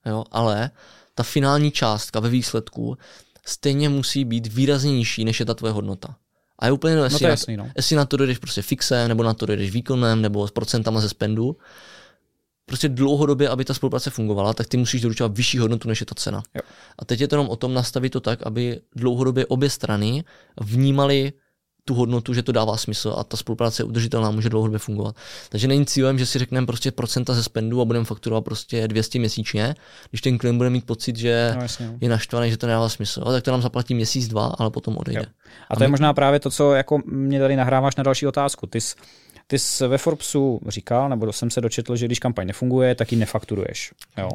jo? ale ta finální částka ve výsledku stejně musí být výrazně nižší, než je ta tvoje hodnota. A je úplně jedno, jestli, no jasný, no. jestli na to dojdeš prostě fixem, nebo na to dojdeš výkonem, nebo s procentama ze spendu, prostě dlouhodobě, aby ta spolupráce fungovala, tak ty musíš doručovat vyšší hodnotu, než je ta cena. Jo. A teď je to jenom o tom nastavit to tak, aby dlouhodobě obě strany vnímali tu hodnotu, že to dává smysl a ta spolupráce je udržitelná, může dlouhodobě fungovat. Takže není cílem, že si řekneme prostě procenta ze spendu a budeme fakturovat prostě 200 měsíčně, když ten klient bude mít pocit, že no, jasně. No. je naštvaný, že to nedává smysl. A tak to nám zaplatí měsíc, dva, ale potom odejde. Jo. A to a my... je možná právě to, co jako mě tady nahráváš na další otázku. Ty jsi ty jsi ve Forbesu říkal, nebo jsem se dočetl, že když kampaň nefunguje, tak ji nefakturuješ. Jo.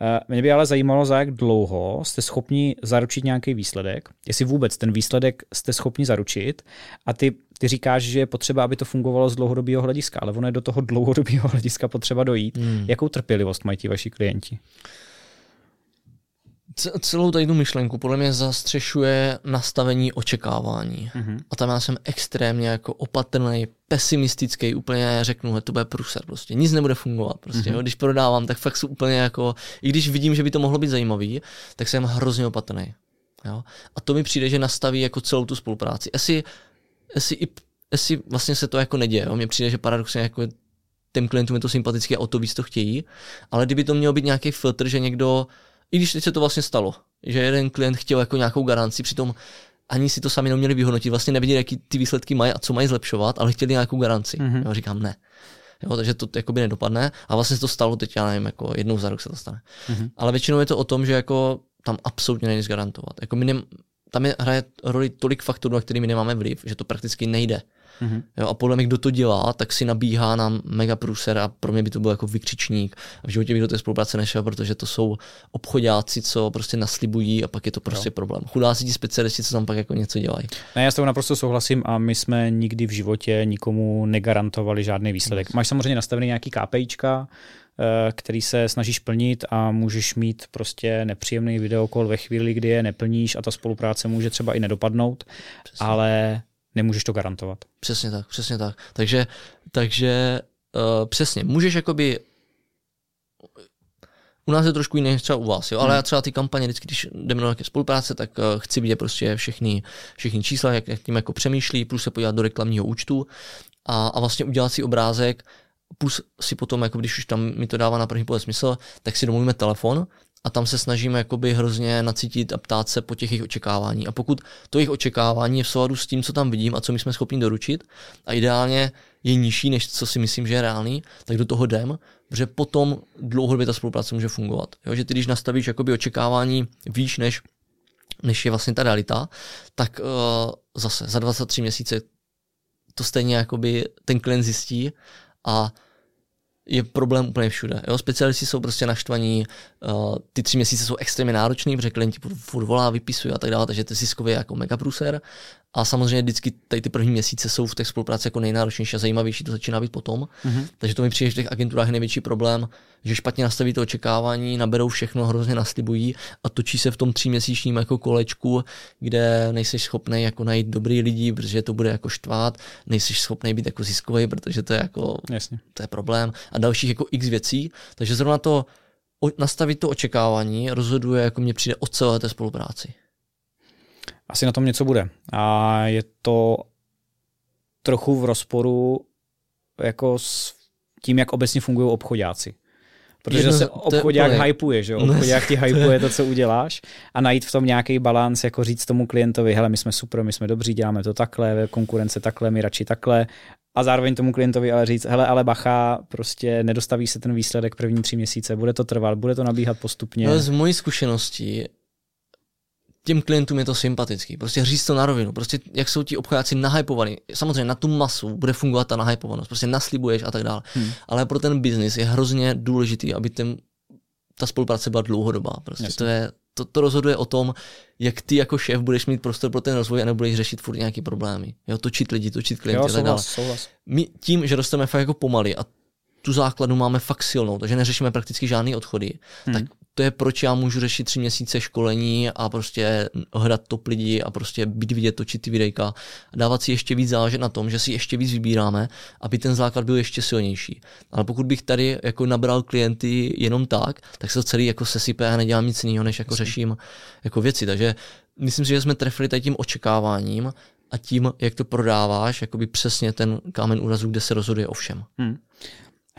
Eh, mě by ale zajímalo, za jak dlouho jste schopni zaručit nějaký výsledek, jestli vůbec ten výsledek jste schopni zaručit a ty, ty říkáš, že je potřeba, aby to fungovalo z dlouhodobého hlediska, ale ono je do toho dlouhodobého hlediska potřeba dojít. Hmm. Jakou trpělivost mají ti vaši klienti? Celou tady tu myšlenku podle mě zastřešuje nastavení očekávání. Mm-hmm. A tam já jsem extrémně jako opatrný, pesimistický, úplně řeknu, že to bude pruser prostě. Nic nebude fungovat prostě. Mm-hmm. Jo? Když prodávám, tak fakt jsou úplně jako, i když vidím, že by to mohlo být zajímavý, tak jsem hrozně opatrný. Jo? A to mi přijde, že nastaví jako celou tu spolupráci. Jestli, jestli, i, jestli vlastně se to jako neděje, jo? mně přijde, že paradoxně jako těm klientům je to sympatické a o to víc to chtějí, ale kdyby to mělo být nějaký filtr, že někdo i když teď se to vlastně stalo, že jeden klient chtěl jako nějakou garanci, přitom ani si to sami neměli vyhodnotit, vlastně nevěděli, jaký ty výsledky mají a co mají zlepšovat, ale chtěli nějakou garanci. Mm-hmm. Já říkám ne. Jo, takže to jakoby nedopadne a vlastně se to stalo teď, já nevím, jako jednou za rok se to stane. Mm-hmm. Ale většinou je to o tom, že jako tam absolutně není garantovat. Jako my ne, tam je, hraje roli tolik faktorů, na kterými nemáme vliv, že to prakticky nejde. Mm-hmm. Jo, a podle mě, kdo to dělá, tak si nabíhá na mega průser a pro mě by to byl jako vykřičník. A v životě bych do té spolupráce nešel, protože to jsou obchodáci, co prostě naslibují a pak je to prostě jo. problém. Chudáci ti specialisti, co tam pak jako něco dělají. Ne, já s tou naprosto souhlasím a my jsme nikdy v životě nikomu negarantovali žádný výsledek. Yes. Máš samozřejmě nastavený nějaký KPIčka, eh, který se snažíš plnit a můžeš mít prostě nepříjemný videokol ve chvíli, kdy je neplníš a ta spolupráce může třeba i nedopadnout, Přesně. ale nemůžeš to garantovat. Přesně tak, přesně tak. Takže, takže uh, přesně, můžeš jakoby u nás je trošku jiné než třeba u vás, jo? ale hmm. já třeba ty kampaně, vždycky, když jdeme do nějaké spolupráce, tak uh, chci vidět prostě všechny, všechny čísla, jak, jak tím jako přemýšlí, plus se podívat do reklamního účtu a, a vlastně udělat si obrázek, plus si potom, jako když už tam mi to dává na první pohled smysl, tak si domluvíme telefon a tam se snažíme jakoby hrozně nacítit a ptát se po těch jejich očekávání. A pokud to jejich očekávání je v souladu s tím, co tam vidím a co my jsme schopni doručit, a ideálně je nižší, než co si myslím, že je reálný, tak do toho jdem, protože potom dlouhodobě ta spolupráce může fungovat. Jo, že ty, když nastavíš jakoby očekávání výš, než, než je vlastně ta realita, tak uh, zase za 23 měsíce to stejně jakoby ten klient zjistí a je problém úplně všude. Jo? Specialisti jsou prostě naštvaní, uh, ty tři měsíce jsou extrémně náročný, protože klienti furt volá, vypisují a tak dále, takže to je ziskově jako mega průser. A samozřejmě vždycky tady ty první měsíce jsou v té spolupráci jako nejnáročnější a zajímavější, to začíná být potom. Mm-hmm. Takže to mi přijde, že v těch agenturách je největší problém, že špatně nastaví to očekávání, naberou všechno, hrozně naslibují a točí se v tom tříměsíčním jako kolečku, kde nejsi schopný jako najít dobrý lidi, protože to bude jako štvát, nejsi schopný být jako ziskový, protože to je jako Jasně. to je problém a dalších jako x věcí. Takže zrovna to nastavit to očekávání rozhoduje, jako mě přijde od celé té spolupráci asi na tom něco bude. A je to trochu v rozporu jako s tím, jak obecně fungují obchodáci. Protože Jedno- je obchodák hypuje, že jo? Obchodák ti hypuje to, co uděláš a najít v tom nějaký balans, jako říct tomu klientovi, hele, my jsme super, my jsme dobří, děláme to takhle, konkurence takhle, my radši takhle. A zároveň tomu klientovi ale říct, hele, ale bacha, prostě nedostaví se ten výsledek první tři měsíce, bude to trvat, bude to nabíhat postupně. Ale z mojí zkušeností těm klientům je to sympatický. Prostě říct to na rovinu. Prostě jak jsou ti obchodáci nahypovaní. Samozřejmě na tu masu bude fungovat ta nahypovanost. Prostě naslibuješ a tak dále. Hmm. Ale pro ten biznis je hrozně důležitý, aby ten, ta spolupráce byla dlouhodobá. Prostě Jasně. to, je, to, to rozhoduje o tom, jak ty jako šéf budeš mít prostor pro ten rozvoj a nebudeš řešit furt nějaký problémy. Jo, točit lidi, točit klienty jo, a tak dále. souhlas, souhlas. My tím, že rosteme fakt jako pomaly a tu základnu máme fakt silnou, takže neřešíme prakticky žádný odchody, hmm. tak to je proč já můžu řešit tři měsíce školení a prostě hledat top lidi a prostě být vidět, točit ty videjka a dávat si ještě víc záležet na tom, že si ještě víc vybíráme, aby ten základ byl ještě silnější. Ale pokud bych tady jako nabral klienty jenom tak, tak se to celý jako sesype a nedělám nic jiného, než jako řeším jako věci. Takže myslím si, že jsme trefili tady tím očekáváním a tím, jak to prodáváš, jakoby přesně ten kámen úrazu, kde se rozhoduje o všem. Hmm.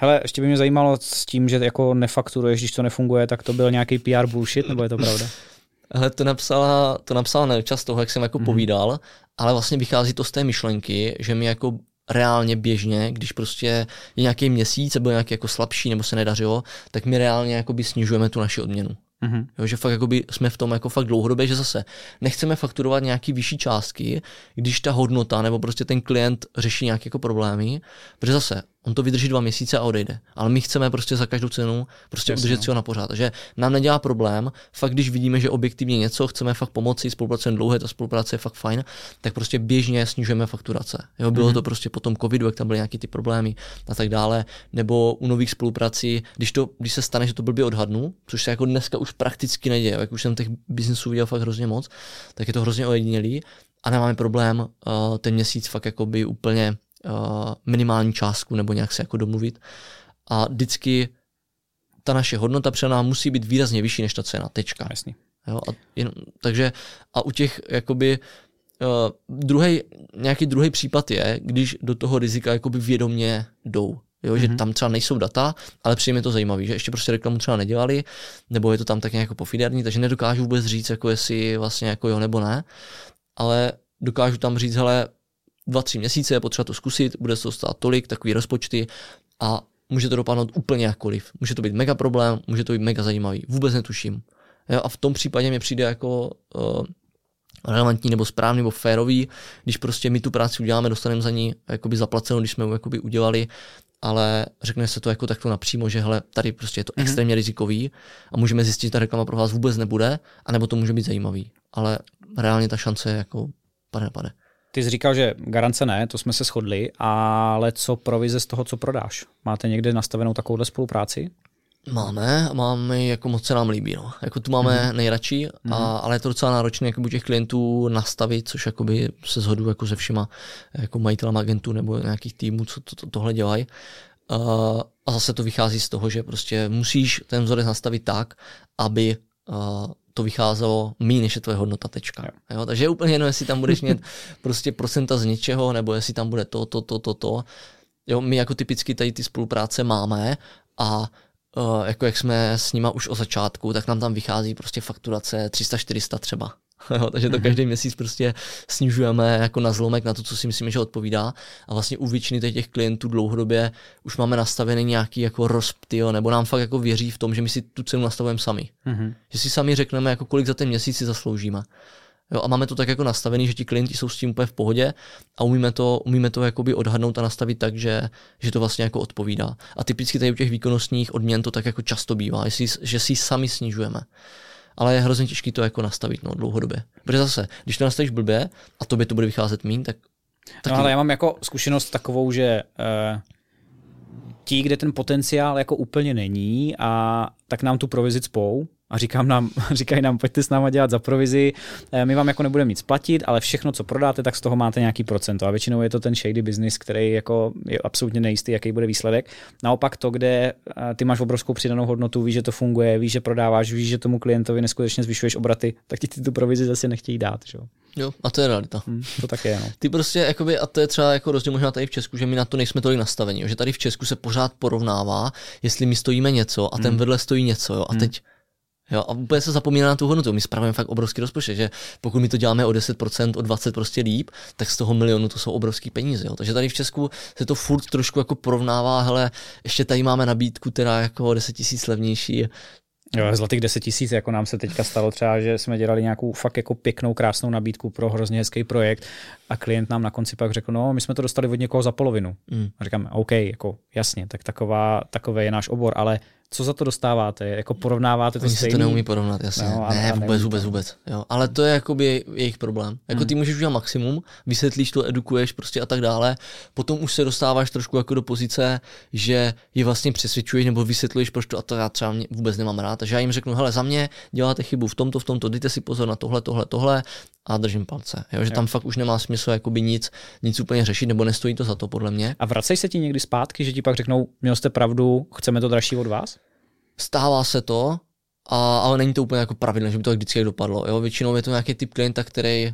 Hele, ještě by mě zajímalo s tím, že jako nefakturuješ, když to nefunguje, tak to byl nějaký PR bullshit, nebo je to pravda? Hele, to napsala, to napsala Nelča z toho, jak jsem jako mm. povídal, ale vlastně vychází to z té myšlenky, že mi jako reálně běžně, když prostě je nějaký měsíc, nebo nějaký jako slabší, nebo se nedařilo, tak my reálně jakoby snižujeme tu naši odměnu. Mhm. Jo, že fakt jakoby jsme v tom jako fakt dlouhodobě, že zase nechceme fakturovat nějaký vyšší částky, když ta hodnota nebo prostě ten klient řeší nějaké jako problémy, protože zase on to vydrží dva měsíce a odejde. Ale my chceme prostě za každou cenu prostě Jasně, udržet si ho na pořád. Takže nám nedělá problém, fakt když vidíme, že objektivně něco, chceme fakt pomoci, spolupracujeme dlouhé, ta spolupráce je fakt fajn, tak prostě běžně snižujeme fakturace. Jo, bylo Mhm. to prostě po tom covidu, jak tam byly nějaké ty problémy a tak dále, nebo u nových spoluprací, když, to, když se stane, že to blbě odhadnu, což se jako dneska už prakticky neděje, jak už jsem těch biznesů viděl fakt hrozně moc, tak je to hrozně ojedinělý a nemáme problém uh, ten měsíc fakt jakoby úplně minimální částku nebo nějak se jako domluvit. A vždycky ta naše hodnota přená musí být výrazně vyšší než ta cena, tečka. Jasný. Jo, a jen, takže a u těch jakoby uh, druhý, nějaký druhý případ je, když do toho rizika jakoby vědomě jdou. Jo, mm-hmm. že tam třeba nejsou data, ale přijím je to zajímavý, že ještě prostě reklamu třeba nedělali, nebo je to tam tak nějak jako pofiderní, takže nedokážu vůbec říct, jako jestli vlastně jako jo nebo ne, ale dokážu tam říct, hele, dva, tři měsíce je potřeba to zkusit, bude se to stát tolik, takový rozpočty a může to dopadnout úplně jakkoliv. Může to být mega problém, může to být mega zajímavý, vůbec netuším. Jo, a v tom případě mi přijde jako uh, relevantní nebo správný nebo férový, když prostě my tu práci uděláme, dostaneme za ní jakoby zaplacenou, když jsme ji jakoby udělali, ale řekne se to jako takto napřímo, že hele, tady prostě je to mm-hmm. extrémně rizikový a můžeme zjistit, že ta reklama pro vás vůbec nebude, anebo to může být zajímavý. Ale reálně ta šance je jako pade nepade. Ty jsi říkal, že garance ne, to jsme se shodli, ale co provize z toho, co prodáš? Máte někde nastavenou takovouhle spolupráci? Máme, máme, jako moc se nám líbí, no. Jako tu máme mm-hmm. nejradši, mm-hmm. a, ale je to docela náročné jako těch klientů nastavit, což jakoby se shodu jako se všema jako majitelem agentů nebo nějakých týmů, co to, to, tohle dělají. Uh, a zase to vychází z toho, že prostě musíš ten vzorec nastavit tak, aby uh, to vycházelo méně, než je tvoje hodnota tečka. Jo. Jo, takže je úplně jedno, jestli tam budeš mít prostě procenta z něčeho, nebo jestli tam bude to, to, to, to, to. Jo, my jako typicky tady ty spolupráce máme a uh, jako jak jsme s nima už o začátku, tak nám tam vychází prostě fakturace 300-400 třeba. Jo, takže to každý měsíc prostě snižujeme jako na zlomek na to, co si myslíme, že odpovídá. A vlastně u většiny těch klientů dlouhodobě už máme nastavený nějaký jako rozptyl, nebo nám fakt jako věří v tom, že my si tu cenu nastavujeme sami. Mm-hmm. Že si sami řekneme, jako kolik za ten měsíc si zasloužíme. Jo, a máme to tak jako nastavený, že ti klienti jsou s tím úplně v pohodě a umíme to, umíme to jakoby odhadnout a nastavit tak, že, že to vlastně jako odpovídá. A typicky tady u těch výkonnostních odměn to tak jako často bývá, jestli, že si sami snižujeme. Ale je hrozně těžké to jako nastavit no, dlouhodobě. Protože zase, když to nastavíš blbě a tobě to bude vycházet mín, tak No ale já mám jako zkušenost takovou, že uh, ti, kde ten potenciál jako úplně není, a tak nám tu provizi cpou, a říkám nám, říkají nám, pojďte s náma dělat za provizi, eh, my vám jako nebudeme nic platit, ale všechno, co prodáte, tak z toho máte nějaký procento. A většinou je to ten shady business, který jako je absolutně nejistý, jaký bude výsledek. Naopak to, kde eh, ty máš obrovskou přidanou hodnotu, víš, že to funguje, víš, že prodáváš, víš, že tomu klientovi neskutečně zvyšuješ obraty, tak ti ty tu provizi zase nechtějí dát. Že? Jo, a to je realita. Hmm, to tak je. No. Ty prostě, jakoby, a to je třeba jako rozdíl možná tady v Česku, že my na to nejsme tolik nastavení, že tady v Česku se pořád porovnává, jestli my stojíme něco a ten hmm. vedle stojí něco. Jo, a hmm. teď Jo, a úplně se zapomíná na tu hodnotu. My spravujeme fakt obrovský rozpočet, že pokud my to děláme o 10%, o 20% prostě líp, tak z toho milionu to jsou obrovský peníze. Jo. Takže tady v Česku se to furt trošku jako porovnává, hele, ještě tady máme nabídku, která jako 10 tisíc levnější, Jo, zlatých 10 tisíc, jako nám se teďka stalo třeba, že jsme dělali nějakou fakt jako pěknou, krásnou nabídku pro hrozně hezký projekt a klient nám na konci pak řekl, no, my jsme to dostali od někoho za polovinu. Mm. A říkám, OK, jako jasně, tak taková, takový je náš obor, ale co za to dostáváte? Jako porovnáváte to Oni stejný? se to neumí porovnat, jasně. No, a, ne, a vůbec, vůbec, vůbec. Jo. Ale to je jakoby jejich problém. Jako hmm. ty můžeš udělat maximum, vysvětlíš to, edukuješ prostě a tak dále. Potom už se dostáváš trošku jako do pozice, že je vlastně přesvědčuješ nebo vysvětluješ, proč to a to já třeba vůbec nemám rád. Takže já jim řeknu, hele, za mě děláte chybu v tomto, v tomto, dejte si pozor na tohle, tohle, tohle a držím palce. Jo, že jo. tam fakt už nemá smysl jakoby nic, nic úplně řešit, nebo nestojí to za to, podle mě. A vracej se ti někdy zpátky, že ti pak řeknou, měl jste pravdu, chceme to dražší od vás? Stává se to, a, ale není to úplně jako pravidlo, že by to vždycky dopadlo. Jo? Většinou je to nějaký typ klienta, který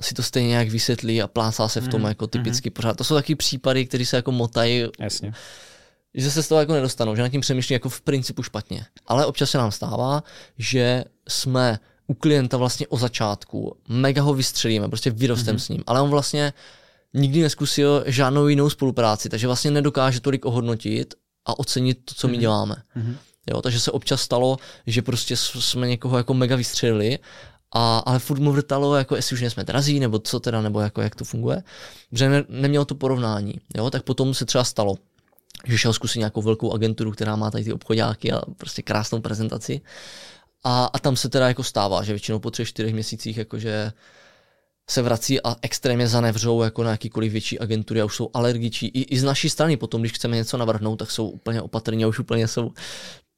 si to stejně nějak vysvětlí a plásá se v tom mm, jako typicky mm. pořád. To jsou taky případy, které se jako motají. Jasně. Že se z toho jako nedostanou, že nad tím přemýšlí jako v principu špatně. Ale občas se nám stává, že jsme u klienta vlastně o začátku, mega ho vystřelíme, prostě vyrostem mm-hmm. s ním, ale on vlastně nikdy neskusil žádnou jinou spolupráci, takže vlastně nedokáže tolik ohodnotit a ocenit to, co my mm-hmm. děláme. Mm-hmm. Jo, takže se občas stalo, že prostě jsme někoho jako mega vystřelili, a, ale furt mu vrtalo, jako jestli už jsme drazí, nebo co teda, nebo jako jak to funguje, že ne, nemělo to porovnání. Jo, tak potom se třeba stalo, že šel zkusit nějakou velkou agenturu, která má tady ty obchodáky a prostě krásnou prezentaci a, a tam se teda jako stává, že většinou po třech, čtyřech měsících jakože se vrací a extrémně zanevřou jako na jakýkoliv větší agentury a už jsou alergičí. I, I z naší strany potom, když chceme něco navrhnout, tak jsou úplně opatrní a už úplně jsou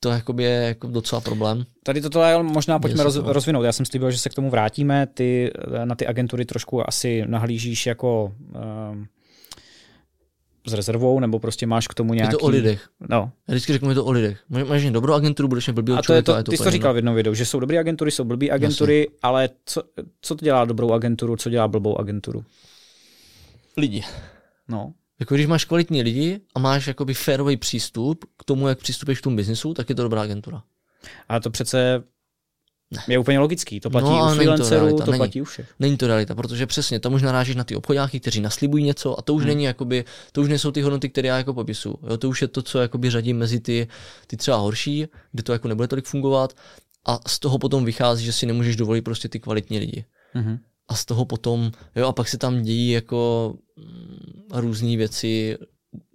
to jakoby je jako docela problém. Tady toto možná pojďme roz, rozvinout. Já jsem slíbil, že se k tomu vrátíme. Ty na ty agentury trošku asi nahlížíš jako uh, s rezervou, nebo prostě máš k tomu nějaký... Je to o lidech. No. Já vždycky řeknu, je to o lidech. Máš jen dobrou agenturu, budeš blbý A to je to, je to ty jsi to říkal v jednom videu, že jsou dobré agentury, jsou blbý agentury, Jasně. ale co, co to dělá dobrou agenturu, co dělá blbou agenturu? Lidi. No. Jako když máš kvalitní lidi a máš jakoby férový přístup k tomu, jak přistupuješ k tomu biznisu, tak je to dobrá agentura. A to přece ne. Je úplně logický, to platí no, u freelancerů, to, to není, platí u všech. Není to realita, protože přesně tam už narážíš na ty obchodáky, kteří naslibují něco a to už hmm. není jakoby, to už nejsou ty hodnoty, které já jako popisu. Jo, to už je to, co jakoby řadím mezi ty, ty třeba horší, kde to jako nebude tolik fungovat a z toho potom vychází, že si nemůžeš dovolit prostě ty kvalitní lidi. Hmm. A z toho potom, jo, a pak se tam dějí jako mm, různé věci,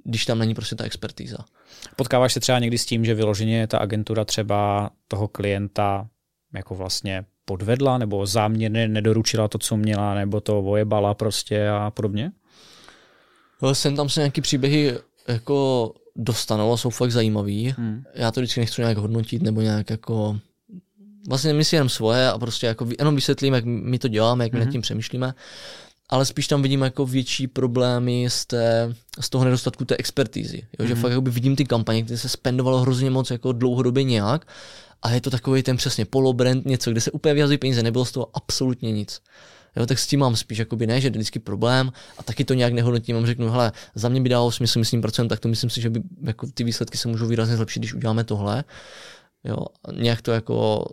když tam není prostě ta expertíza. Potkáváš se třeba někdy s tím, že vyloženě ta agentura třeba toho klienta jako vlastně podvedla nebo záměrně nedoručila to, co měla, nebo to vojebala prostě a podobně? Sem tam se nějaký příběhy jako dostanou a jsou fakt zajímavý. Hmm. Já to vždycky nechci nějak hodnotit nebo nějak jako vlastně my si jenom svoje a prostě jako jenom vysvětlím, jak my to děláme, jak my hmm. nad tím přemýšlíme ale spíš tam vidím jako větší problémy z, té, z toho nedostatku té expertízy. Jo? Že mhm. fakt jako vidím ty kampaně, kde se spendovalo hrozně moc jako dlouhodobě nějak a je to takový ten přesně polobrand, něco, kde se úplně vyhazují peníze, nebylo z toho absolutně nic. Jo, tak s tím mám spíš jakoby ne, že je vždycky problém a taky to nějak nehodnotím, mám řeknu, hele, za mě by dalo smysl, myslím, pracujeme, tak to myslím si, že by jako ty výsledky se můžou výrazně zlepšit, když uděláme tohle. Jo, nějak to jako,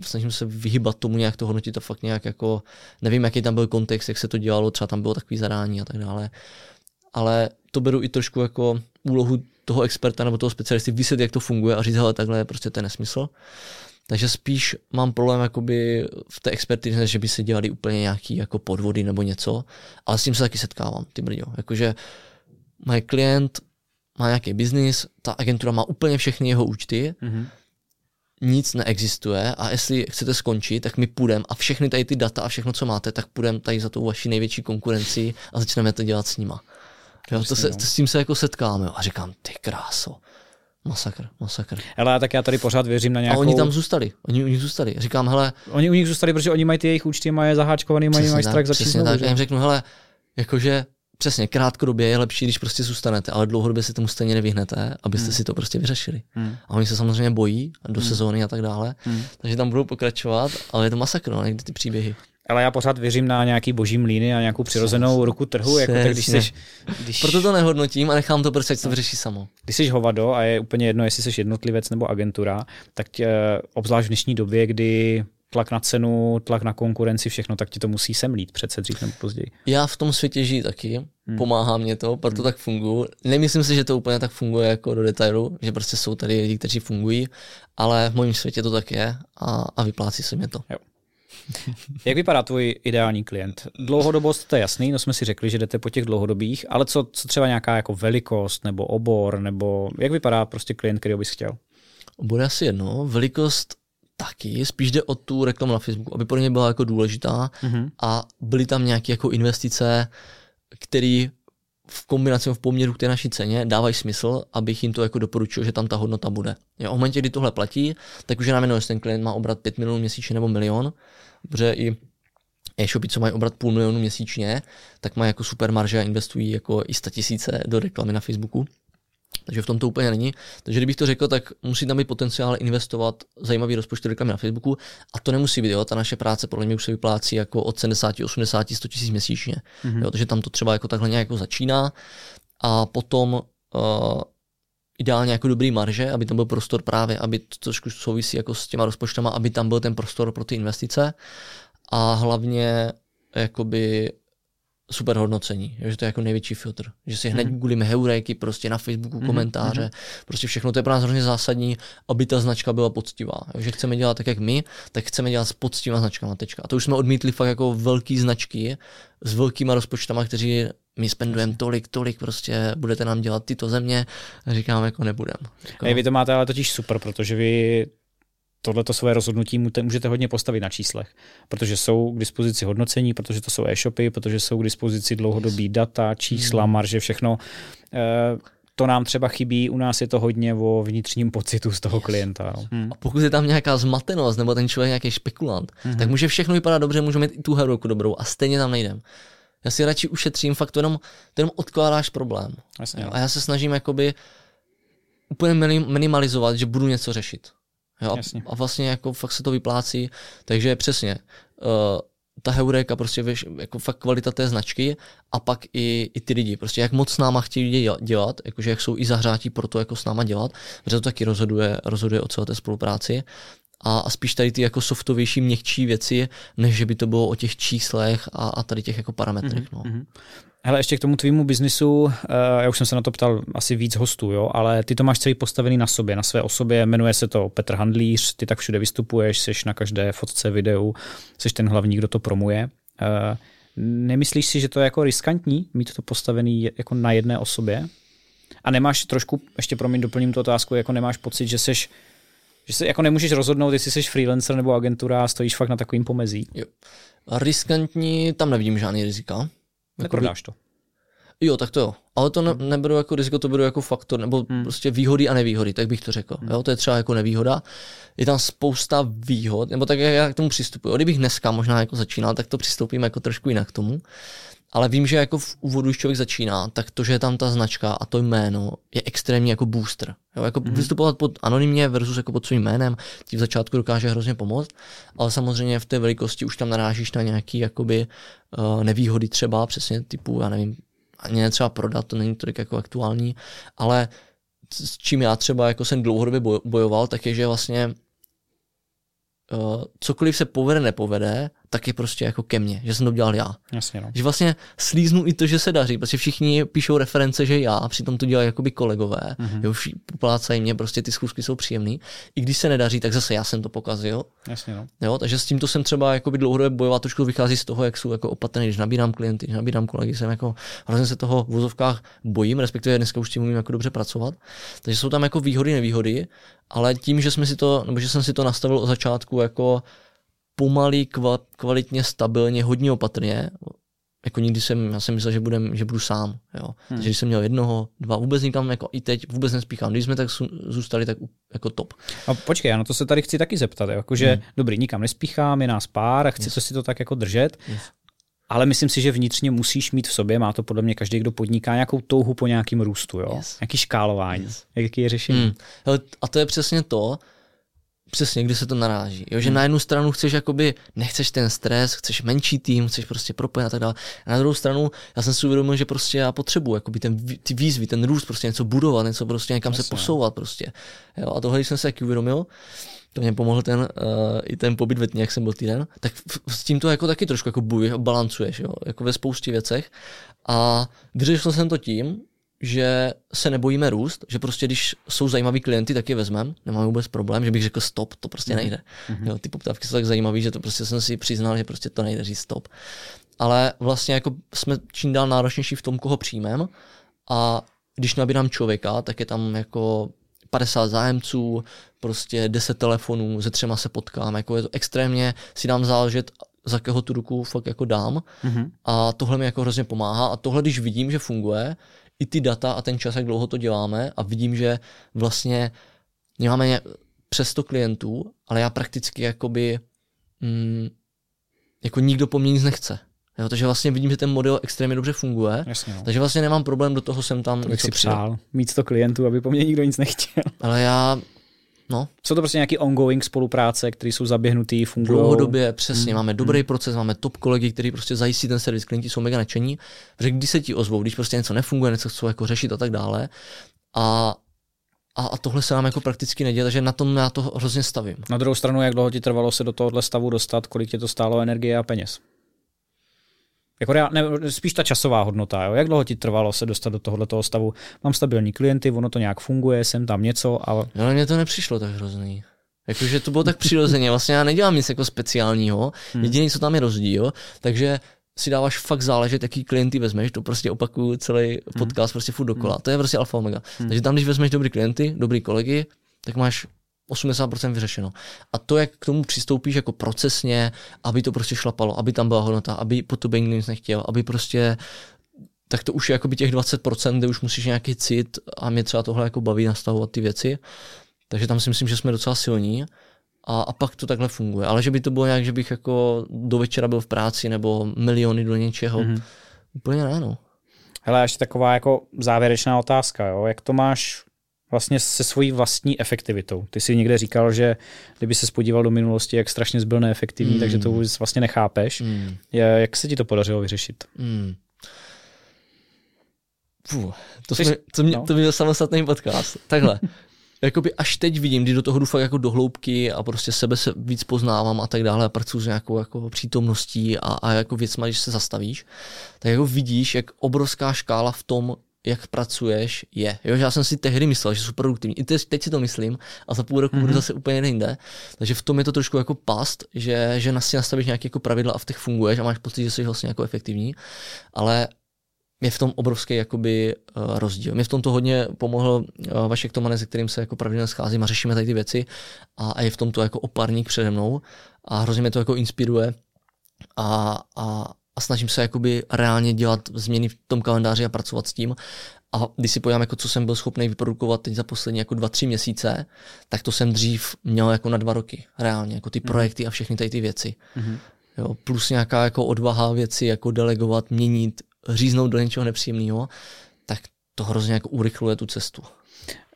snažím se vyhybat tomu, nějak to hodnotit a fakt nějak jako, nevím, jaký tam byl kontext, jak se to dělalo, třeba tam bylo takový zadání a tak dále. Ale to beru i trošku jako úlohu toho experta nebo toho specialisty vysvětlit, jak to funguje a říct, hele, takhle je prostě ten nesmysl. Takže spíš mám problém jakoby v té expertize, že by se dělali úplně nějaký jako podvody nebo něco, ale s tím se taky setkávám, ty brďo. Jakože můj klient má nějaký biznis, ta agentura má úplně všechny jeho účty, mm-hmm nic neexistuje a jestli chcete skončit, tak my půjdeme a všechny tady ty data a všechno, co máte, tak půjdeme tady za tou vaší největší konkurenci a začneme to dělat s nima. Jo, to se, to s tím se jako setkáme a říkám, ty kráso, Masakr, masakr. Ale tak já tady pořád věřím na nějakou... A oni tam zůstali, oni u nich zůstali. Říkám, hele... Oni u nich zůstali, protože oni mají ty jejich účty, mají zaháčkovaný, mají, mají strach začít Přesně tak, já jim řeknu, hele, jakože přesně, krátkodobě je lepší, když prostě zůstanete, ale dlouhodobě se tomu stejně nevyhnete, abyste hmm. si to prostě vyřešili. Hmm. A oni se samozřejmě bojí do hmm. sezóny a tak dále, hmm. takže tam budou pokračovat, ale je to masakr, no, někdy ty příběhy. Ale já pořád věřím na nějaký boží mlíny a nějakou přirozenou ruku trhu. Jako tak, když seš, když... Proto to nehodnotím a nechám to prostě, ať to vyřeší samo. Když jsi hovado a je úplně jedno, jestli jsi jednotlivec nebo agentura, tak tě, obzvlášť v dnešní době, kdy tlak na cenu, tlak na konkurenci, všechno, tak ti to musí semlít přece dřív nebo později. Já v tom světě žiji taky, hmm. pomáhá mě to, proto hmm. tak funguji. Nemyslím si, že to úplně tak funguje jako do detailu, že prostě jsou tady lidi, kteří fungují, ale v mém světě to tak je a, a vyplácí se mě to. Jo. Jak vypadá tvůj ideální klient? Dlouhodobost, to je jasný, no jsme si řekli, že jdete po těch dlouhodobých, ale co, co třeba nějaká jako velikost nebo obor, nebo jak vypadá prostě klient, který bys chtěl? Bude asi jedno. Velikost taky, spíš jde o tu reklamu na Facebooku, aby pro ně byla jako důležitá mm-hmm. a byly tam nějaké jako investice, které v kombinaci v poměru k té naší ceně dávají smysl, abych jim to jako doporučil, že tam ta hodnota bude. Jo, v momentě, kdy tohle platí, tak už je nám jedno, jestli ten klient má obrat 5 milionů měsíčně nebo milion, protože i e-shopy, co mají obrat půl milionu měsíčně, tak mají jako super marže a investují jako i 100 tisíce do reklamy na Facebooku. Takže v tom to úplně není. Takže kdybych to řekl, tak musí tam být potenciál investovat zajímavý rozpočet reklamy na Facebooku a to nemusí být. Jo. Ta naše práce podle mě už se vyplácí jako od 70, 80, 100 tisíc měsíčně. Mm-hmm. Jo, takže tam to třeba jako takhle nějak jako začíná a potom uh, ideálně jako dobrý marže, aby tam byl prostor právě, aby to trošku souvisí jako s těma rozpočtama, aby tam byl ten prostor pro ty investice a hlavně jakoby super hodnocení, že to je jako největší filtr. Že si hned mm. googlíme heuréky prostě na Facebooku, mm. komentáře, mm. prostě všechno, to je pro nás hrozně zásadní, aby ta značka byla poctivá. Že chceme dělat tak, jak my, tak chceme dělat s poctivá značkama, tečka. A to už jsme odmítli fakt jako velký značky s velkýma rozpočtama, kteří my spendujeme tolik, tolik, prostě budete nám dělat tyto země, říkám, jako nebudem. Jako... Vy to máte ale totiž super, protože vy tohleto své rozhodnutí můžete hodně postavit na číslech, protože jsou k dispozici hodnocení, protože to jsou e-shopy, protože jsou k dispozici dlouhodobí data, čísla, hmm. marže, všechno. E, to nám třeba chybí, u nás je to hodně o vnitřním pocitu z toho klienta. No. Hmm. A pokud je tam nějaká zmatenost nebo ten člověk nějaký spekulant, hmm. tak může všechno vypadat dobře, může mít i tu heroiku dobrou a stejně tam nejdem. Já si radši ušetřím, fakt to jenom, to jenom odkládáš problém. Jasně, a já se snažím jakoby úplně minimalizovat, že budu něco řešit. Jo? Jasně. A vlastně jako fakt se to vyplácí, takže přesně. Uh, ta heuréka, prostě víš, jako fakt kvalita té značky a pak i, i ty lidi, prostě jak moc s náma chtějí dělat, jakože jak jsou i zahřátí pro to, jako s náma dělat, protože to taky rozhoduje, rozhoduje o celé té spolupráci a, a spíš tady ty jako softovější, měkčí věci, než že by to bylo o těch číslech a, a tady těch jako parametrech. Mm-hmm. No. Hele, ještě k tomu tvýmu biznisu, uh, já už jsem se na to ptal asi víc hostů, jo, ale ty to máš celý postavený na sobě, na své osobě, jmenuje se to Petr Handlíř, ty tak všude vystupuješ, jsi na každé fotce, videu, jsi ten hlavní, kdo to promuje. Uh, nemyslíš si, že to je jako riskantní, mít to postavený jako na jedné osobě? A nemáš trošku, ještě promiň, doplním tu otázku, jako nemáš pocit, že seš že se jako nemůžeš rozhodnout, jestli jsi freelancer nebo agentura a stojíš fakt na takovým pomezí. Jo. Riskantní, tam nevidím žádný rizika. Neprodáš to. Jo, tak to jo. Ale to ne, hmm. neberu jako riziko, to beru jako faktor, nebo hmm. prostě výhody a nevýhody, tak bych to řekl. Hmm. Jo, to je třeba jako nevýhoda. Je tam spousta výhod, nebo tak jak já k tomu přistupuji. Kdybych dneska možná jako začínal, tak to přistoupím jako trošku jinak k tomu. Ale vím, že jako v úvodu, když člověk začíná, tak to, že je tam ta značka a to jméno, je extrémně jako booster. Jo, jako mm-hmm. vystupovat pod anonymně versus jako pod svým jménem, ti v začátku dokáže hrozně pomoct, ale samozřejmě v té velikosti už tam narážíš na nějaký jakoby uh, nevýhody třeba, přesně typu, já nevím, ani ne třeba prodat, to není tolik jako aktuální, ale s čím já třeba jako jsem dlouhodobě bojoval, tak je, že vlastně uh, cokoliv se povede, nepovede, tak je prostě jako ke mně, že jsem to udělal já. Jasně, no. Že vlastně slíznu i to, že se daří, protože všichni píšou reference, že já, a přitom to dělají jakoby kolegové, mm-hmm. jo, poplácají mě, prostě ty schůzky jsou příjemné. I když se nedaří, tak zase já jsem to pokazil. Jasně, no. Jo, takže s tímto jsem třeba jakoby dlouhodobě bojoval, trošku vychází z toho, jak jsou jako opatrný, když nabírám klienty, když nabírám kolegy, jsem jako hrozně se toho v vozovkách bojím, respektive dneska už tím umím jako dobře pracovat. Takže jsou tam jako výhody, nevýhody, ale tím, že jsme si to, nebo že jsem si to nastavil od začátku jako pomalý, kvalitně, stabilně, hodně opatrně, jako nikdy jsem, já jsem myslel, že, budem, že budu sám, jo. Hmm. Takže když jsem měl jednoho, dva, vůbec nikam, jako i teď vůbec nespíchám. Když jsme tak zůstali, tak jako top. A počkej, já na to se tady chci taky zeptat, jakože hmm. dobrý, nikam nespíchám, je nás pár a chci yes. to si to tak jako držet, yes. ale myslím si, že vnitřně musíš mít v sobě, má to podle mě každý, kdo podniká, nějakou touhu po nějakým růstu, jo? Yes. Nějaký škálování. Yes. Jaký je řešení? Hmm. Hele, a to je přesně to, Přesně, kdy se to naráží. Jo, že hmm. na jednu stranu chceš jakoby, nechceš ten stres, chceš menší tým, chceš prostě propojit a tak dále. A na druhou stranu, já jsem si uvědomil, že prostě já potřebuji jakoby ten, ty výzvy, ten růst, prostě něco budovat, něco prostě někam Jasně. se posouvat prostě. Jo, a tohle, když jsem se taky uvědomil, to mě pomohl ten, uh, i ten pobyt ve tmě, jak jsem byl týden, tak s tím to jako taky trošku jako bojuješ a balancuješ, jo, jako ve spoustě věcech. A vyřešil jsem to tím, že se nebojíme růst, že prostě když jsou zajímaví klienty, tak je vezmeme, nemáme vůbec problém, že bych řekl stop, to prostě mhm. nejde. Mm-hmm. Jo, ty poptávky jsou tak zajímavé, že to prostě jsem si přiznal, že prostě to nejde říct stop. Ale vlastně jako jsme čím dál náročnější v tom, koho přijmeme a když nabírám člověka, tak je tam jako 50 zájemců, prostě 10 telefonů, ze třema se potkám, jako je to extrémně, si dám záležet, za kého tu ruku fakt jako dám mm-hmm. a tohle mi jako hrozně pomáhá a tohle, když vidím, že funguje, i ty data a ten čas, jak dlouho to děláme a vidím, že vlastně máme přes 100 klientů, ale já prakticky jakoby mm, jako nikdo po mně nic nechce. Jo, takže vlastně vidím, že ten model extrémně dobře funguje. Jasně, no. Takže vlastně nemám problém do toho jsem tam. To bych si přál. Mít 100 klientů, aby po mně nikdo nic nechtěl. Ale já No. Jsou to prostě nějaký ongoing spolupráce, které jsou zaběhnutý, fungují. Dlouhodobě, přesně. Hmm. Máme dobrý hmm. proces, máme top kolegy, který prostě zajistí ten servis. Klienti jsou mega nadšení. Protože když se ti ozvou, když prostě něco nefunguje, něco chcou jako řešit a tak dále. A a, a tohle se nám jako prakticky neděje, takže na tom já to hrozně stavím. Na druhou stranu, jak dlouho ti trvalo se do tohohle stavu dostat, kolik tě to stálo energie a peněz? Jako reál, ne, spíš ta časová hodnota, jo? jak dlouho ti trvalo se dostat do tohoto stavu? Mám stabilní klienty, ono to nějak funguje, jsem tam něco, ale... No, ale mně to nepřišlo tak hrozný. Jakože to bylo tak přirozeně, vlastně já nedělám nic jako speciálního, hmm. jediný, co tam je rozdíl, takže si dáváš fakt záležet, jaký klienty vezmeš, to prostě opakuju celý hmm. podcast hmm. prostě furt dokola. Hmm. To je prostě alfa omega. Hmm. Takže tam, když vezmeš dobrý klienty, dobrý kolegy, tak máš 80% vyřešeno. A to, jak k tomu přistoupíš jako procesně, aby to prostě šlapalo, aby tam byla hodnota, aby po tobě nikdo nic nechtěl, aby prostě tak to už je jakoby těch 20%, kde už musíš nějaký cit a mě třeba tohle jako baví nastavovat ty věci. Takže tam si myslím, že jsme docela silní a, a pak to takhle funguje. Ale že by to bylo nějak, že bych jako do večera byl v práci nebo miliony do něčeho, mm-hmm. úplně ne, no. Hele, ještě taková jako závěrečná otázka, jo? jak to máš vlastně se svojí vlastní efektivitou. Ty si někde říkal, že kdyby se spodíval do minulosti, jak strašně zbyl neefektivní, mm. takže to vůbec vlastně nechápeš. Mm. Jak se ti to podařilo vyřešit? Mm. Fuh, to, Jsi, jsme, to, mě, no. to byl samostatný podcast. Takhle. Jakoby až teď vidím, kdy do toho jdu fakt jako do hloubky a prostě sebe se víc poznávám a tak dále a pracuji s nějakou jako přítomností a, a jako věcma, když se zastavíš, tak jako vidíš, jak obrovská škála v tom, jak pracuješ, je. Jo, že já jsem si tehdy myslel, že jsou produktivní. I teď, teď si to myslím a za půl roku mm-hmm. budu mhm. zase úplně jinde. Takže v tom je to trošku jako past, že, že si nastavíš nějaké jako pravidla a v těch funguješ a máš pocit, že jsi vlastně jako efektivní. Ale je v tom obrovský jakoby, uh, rozdíl. Mě v tom to hodně pomohl uh, Vašek Tomane, se kterým se jako pravidelně scházím a řešíme tady ty věci a, a je v tom to jako opárník přede mnou a hrozně mě to jako inspiruje a, a, a snažím se jakoby reálně dělat změny v tom kalendáři a pracovat s tím. A když si pojďám, jako co jsem byl schopný vyprodukovat teď za poslední jako dva, tři měsíce, tak to jsem dřív měl jako na dva roky, reálně, jako ty mm. projekty a všechny tady ty věci. Mm. Jo, plus nějaká jako odvaha věci, jako delegovat, měnit, říznout do něčeho nepříjemného, tak to hrozně jako urychluje tu cestu.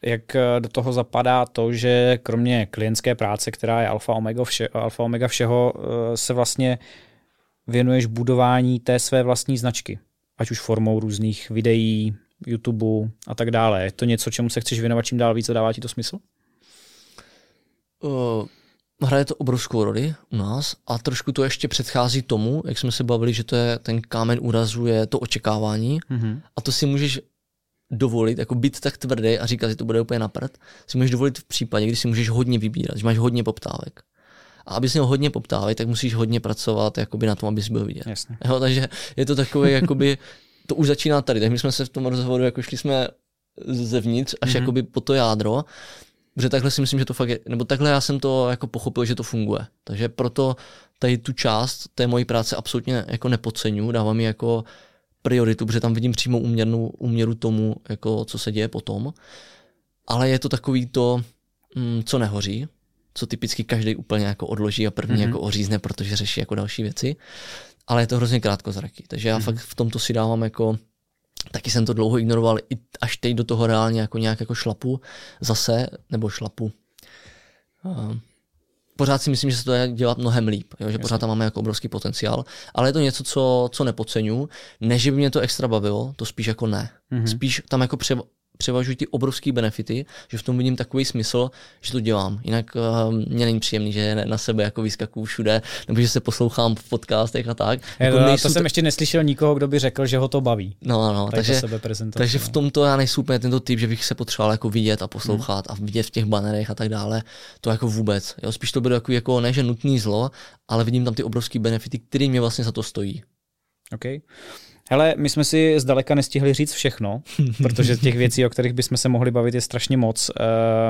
Jak eh, do toho zapadá to, že kromě klientské práce, která je alfa omega, vše, alfa omega všeho, eh, se vlastně věnuješ budování té své vlastní značky, ať už formou různých videí, YouTube a tak dále. Je to něco, čemu se chceš věnovat čím dál víc a dává ti to smysl? Uh, hraje to obrovskou roli u nás a trošku to ještě předchází tomu, jak jsme se bavili, že to je ten kámen úrazu, je to očekávání mm-hmm. a to si můžeš dovolit, jako být tak tvrdý a říkat, že to bude úplně napřed, si můžeš dovolit v případě, kdy si můžeš hodně vybírat, že máš hodně poptávek. A aby si měl hodně poptávek, tak musíš hodně pracovat jakoby na tom, abys byl vidět. Jasně. Jo, takže je to takové, jakoby, to už začíná tady. Tak my jsme se v tom rozhovoru, jako šli jsme zevnitř až mm-hmm. jakoby po to jádro Protože takhle si myslím, že to fakt je, nebo takhle já jsem to jako pochopil, že to funguje. Takže proto tady tu část té mojí práce absolutně jako nepodceňu, dávám ji jako prioritu, protože tam vidím přímo uměrnou, uměru tomu, jako co se děje potom. Ale je to takový to, mm, co nehoří, co typicky každý úplně jako odloží a první mm-hmm. jako ořízne, protože řeší jako další věci. Ale je to hrozně krátkozraký. Takže já mm-hmm. fakt v tomto si dávám jako taky jsem to dlouho ignoroval, i až teď do toho reálně jako nějak jako šlapu zase, nebo šlapu. Uh, pořád si myslím, že se to dá dělat mnohem líp, jo? že pořád tam máme jako obrovský potenciál, ale je to něco, co, co nepodceňu. Ne, že by mě to extra bavilo, to spíš jako ne. Mm-hmm. Spíš tam jako přev, převažují ty obrovské benefity, že v tom vidím takový smysl, že to dělám. Jinak uh, mě není příjemný, že na sebe jako vyskakuju všude, nebo že se poslouchám v podcastech a tak. Je, jako to, to jsem t- ještě neslyšel nikoho, kdo by řekl, že ho to baví. No, no, takže, sebe takže v no. tomto já nejsem úplně tento typ, že bych se potřeboval jako vidět a poslouchat hmm. a vidět v těch banerech a tak dále. To jako vůbec. Jo, spíš to bude jako, jako ne, že nutný zlo, ale vidím tam ty obrovské benefity, které mě vlastně za to stojí. Okay. Hele, my jsme si zdaleka nestihli říct všechno, protože těch věcí, o kterých bychom se mohli bavit, je strašně moc.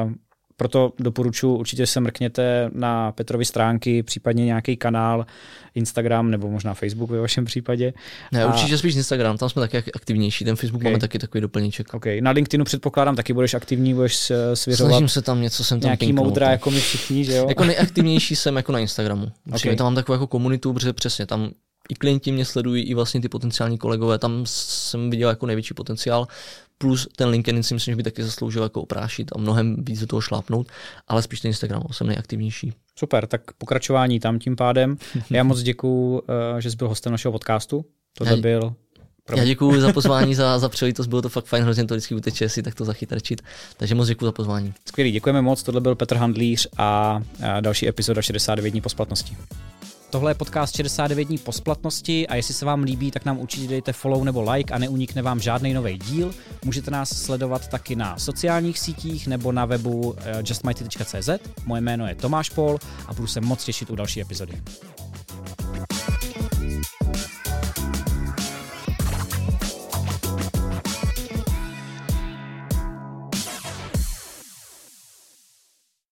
Uh, proto doporučuji, určitě se mrkněte na Petrovi stránky, případně nějaký kanál, Instagram nebo možná Facebook ve vašem případě. Ne, a... určitě spíš Instagram, tam jsme taky aktivnější, ten Facebook okay. máme taky takový doplníček. Okay. Na LinkedInu předpokládám taky budeš aktivní, budeš svěřovat. Snažím se tam něco jsem tam Nějaký pinknout, moudra, jako my všichni, že jo? jako nejaktivnější jsem jako na Instagramu. Okay. Tam mám takovou jako komunitu, protože přesně tam i klienti mě sledují, i vlastně ty potenciální kolegové, tam jsem viděl jako největší potenciál, plus ten LinkedIn si myslím, že by taky zasloužil jako oprášit a mnohem víc do toho šlápnout, ale spíš ten Instagram jsem nejaktivnější. Super, tak pokračování tam tím pádem. Já moc děkuju, eh, že jsi byl hostem našeho podcastu. To byl pro Já děkuji za pozvání, za, za přelitost, bylo to fakt fajn, hrozně to vždycky uteče si tak to zachytrčit. Takže moc děkuji za pozvání. Skvělý, děkujeme moc, tohle byl Petr Handlíř a další epizoda 69 dní po splatnosti. Tohle je podcast 69 dní po splatnosti a jestli se vám líbí, tak nám určitě dejte follow nebo like a neunikne vám žádný nový díl. Můžete nás sledovat taky na sociálních sítích nebo na webu eh, justmighty.cz. Moje jméno je Tomáš Pol a budu se moc těšit u další epizody.